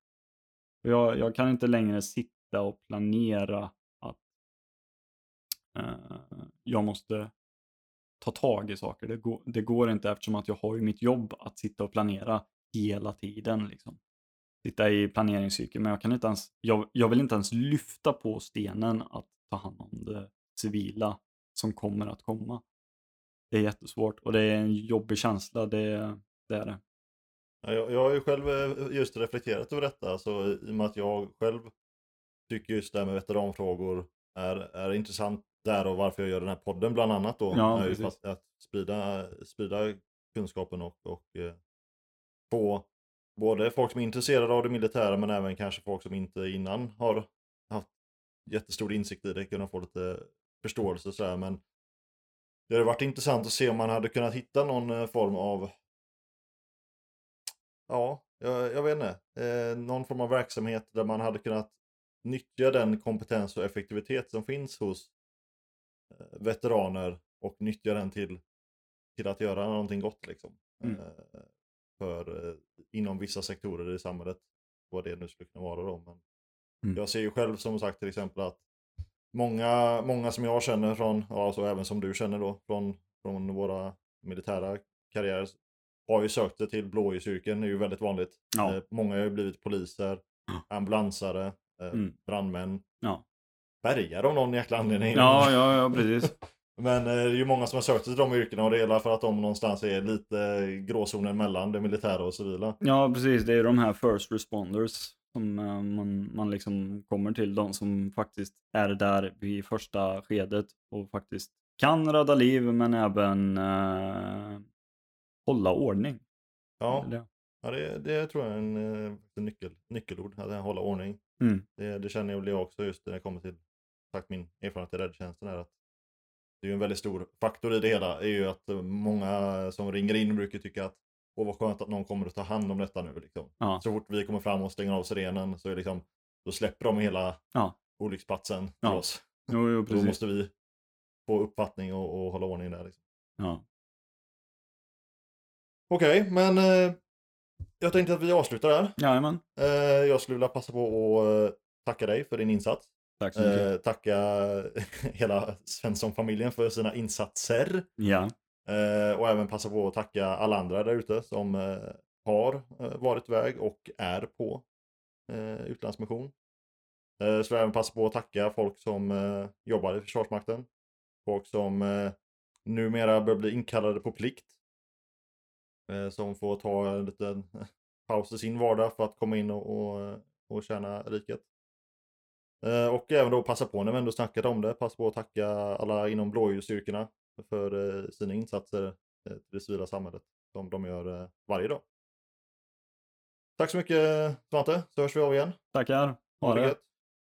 Speaker 2: Jag, jag kan inte längre sitta och planera att Eh, jag måste ta tag i saker. Det går, det går inte eftersom att jag har ju mitt jobb att sitta och planera hela tiden. Liksom. Sitta i planeringscykeln, men jag kan inte ens, jag, jag vill inte ens lyfta på stenen att ta hand om det civila som kommer att komma. Det är jättesvårt och det är en jobbig känsla, det, det är det.
Speaker 1: Ja, Jag, jag har ju själv eh, just reflekterat över detta, så i och med att jag själv tycker just det här med veteranfrågor är, är intressant där och varför jag gör den här podden bland annat då.
Speaker 2: Ja,
Speaker 1: fast att sprida, sprida kunskapen och, och eh, få både folk som är intresserade av det militära men även kanske folk som inte innan har haft jättestor insikt i det, kunna få lite förståelse så här. Men det hade varit intressant att se om man hade kunnat hitta någon eh, form av Ja, jag, jag vet inte. Eh, någon form av verksamhet där man hade kunnat nyttja den kompetens och effektivitet som finns hos eh, veteraner och nyttja den till, till att göra någonting gott liksom.
Speaker 2: Mm.
Speaker 1: Eh, för eh, inom vissa sektorer i samhället, vad det nu skulle kunna vara då. Men
Speaker 2: Mm.
Speaker 1: Jag ser ju själv som sagt till exempel att många, många som jag känner från, ja, så även som du känner då, från, från våra militära karriärer har ju sökt sig till blåljusyrken, det är ju väldigt vanligt.
Speaker 2: Ja.
Speaker 1: Eh, många har ju blivit poliser, ambulansare, eh,
Speaker 2: Mm.
Speaker 1: brandmän,
Speaker 2: Ja.
Speaker 1: bärgare av någon jäkla anledning.
Speaker 2: Ja, ja, ja, precis. *laughs*
Speaker 1: Men eh, det är ju många som har sökt sig till de yrkena och det är för att de någonstans är lite gråzonen mellan det militära och civila.
Speaker 2: Ja, precis. Det är de här first responders som eh, man, man liksom kommer till. De som faktiskt är där vid första skedet och faktiskt kan rädda liv men även eh, hålla ordning.
Speaker 1: Ja,
Speaker 2: Det-
Speaker 1: ja det, det tror jag är en, eh, en nyckel, nyckelord, att hålla ordning.
Speaker 2: Mm.
Speaker 1: Det, det känner jag också just när det kommer till sagt min erfarenhet i räddtjänsten är att det är ju en väldigt stor faktor i det hela är ju att eh, många som ringer in brukar tycka att åh vad skönt att någon kommer att ta hand om detta nu liksom.
Speaker 2: Ja.
Speaker 1: Så fort vi kommer fram och stänger av sirenen så är liksom då släpper de hela
Speaker 2: Ja.
Speaker 1: olycksplatsen till
Speaker 2: Ja,
Speaker 1: oss.
Speaker 2: Jo, jo,
Speaker 1: Då måste vi få uppfattning och, och hålla ordning där. Liksom.
Speaker 2: Ja.
Speaker 1: Okej, men eh, jag tänkte att vi avslutar där.
Speaker 2: Jajamän.
Speaker 1: Eh, jag skulle vilja passa på att eh, tacka dig för din insats.
Speaker 2: Tack så mycket.
Speaker 1: Eh, tacka *laughs* hela Svensson-familjen för sina insatser.
Speaker 2: Ja.
Speaker 1: Eh, och även passa på att tacka alla andra där ute som eh, har eh, varit iväg och är på eh, utlandsmission. Eh, så jag även passa på att tacka folk som eh, jobbar i Försvarsmakten. Folk som eh, numera börjar bli inkallade på plikt. Eh, som får ta en liten paus i sin vardag för att komma in och, och, och tjäna riket. Eh, Och även då passa på när vi ändå snackat om det, passa på att tacka alla inom blåljusstyrkorna för eh, sina insatser eh, till det civila samhället som de gör varje dag. Tack så mycket Svante, så hörs vi av igen.
Speaker 2: Tackar.
Speaker 1: Ha det
Speaker 2: det.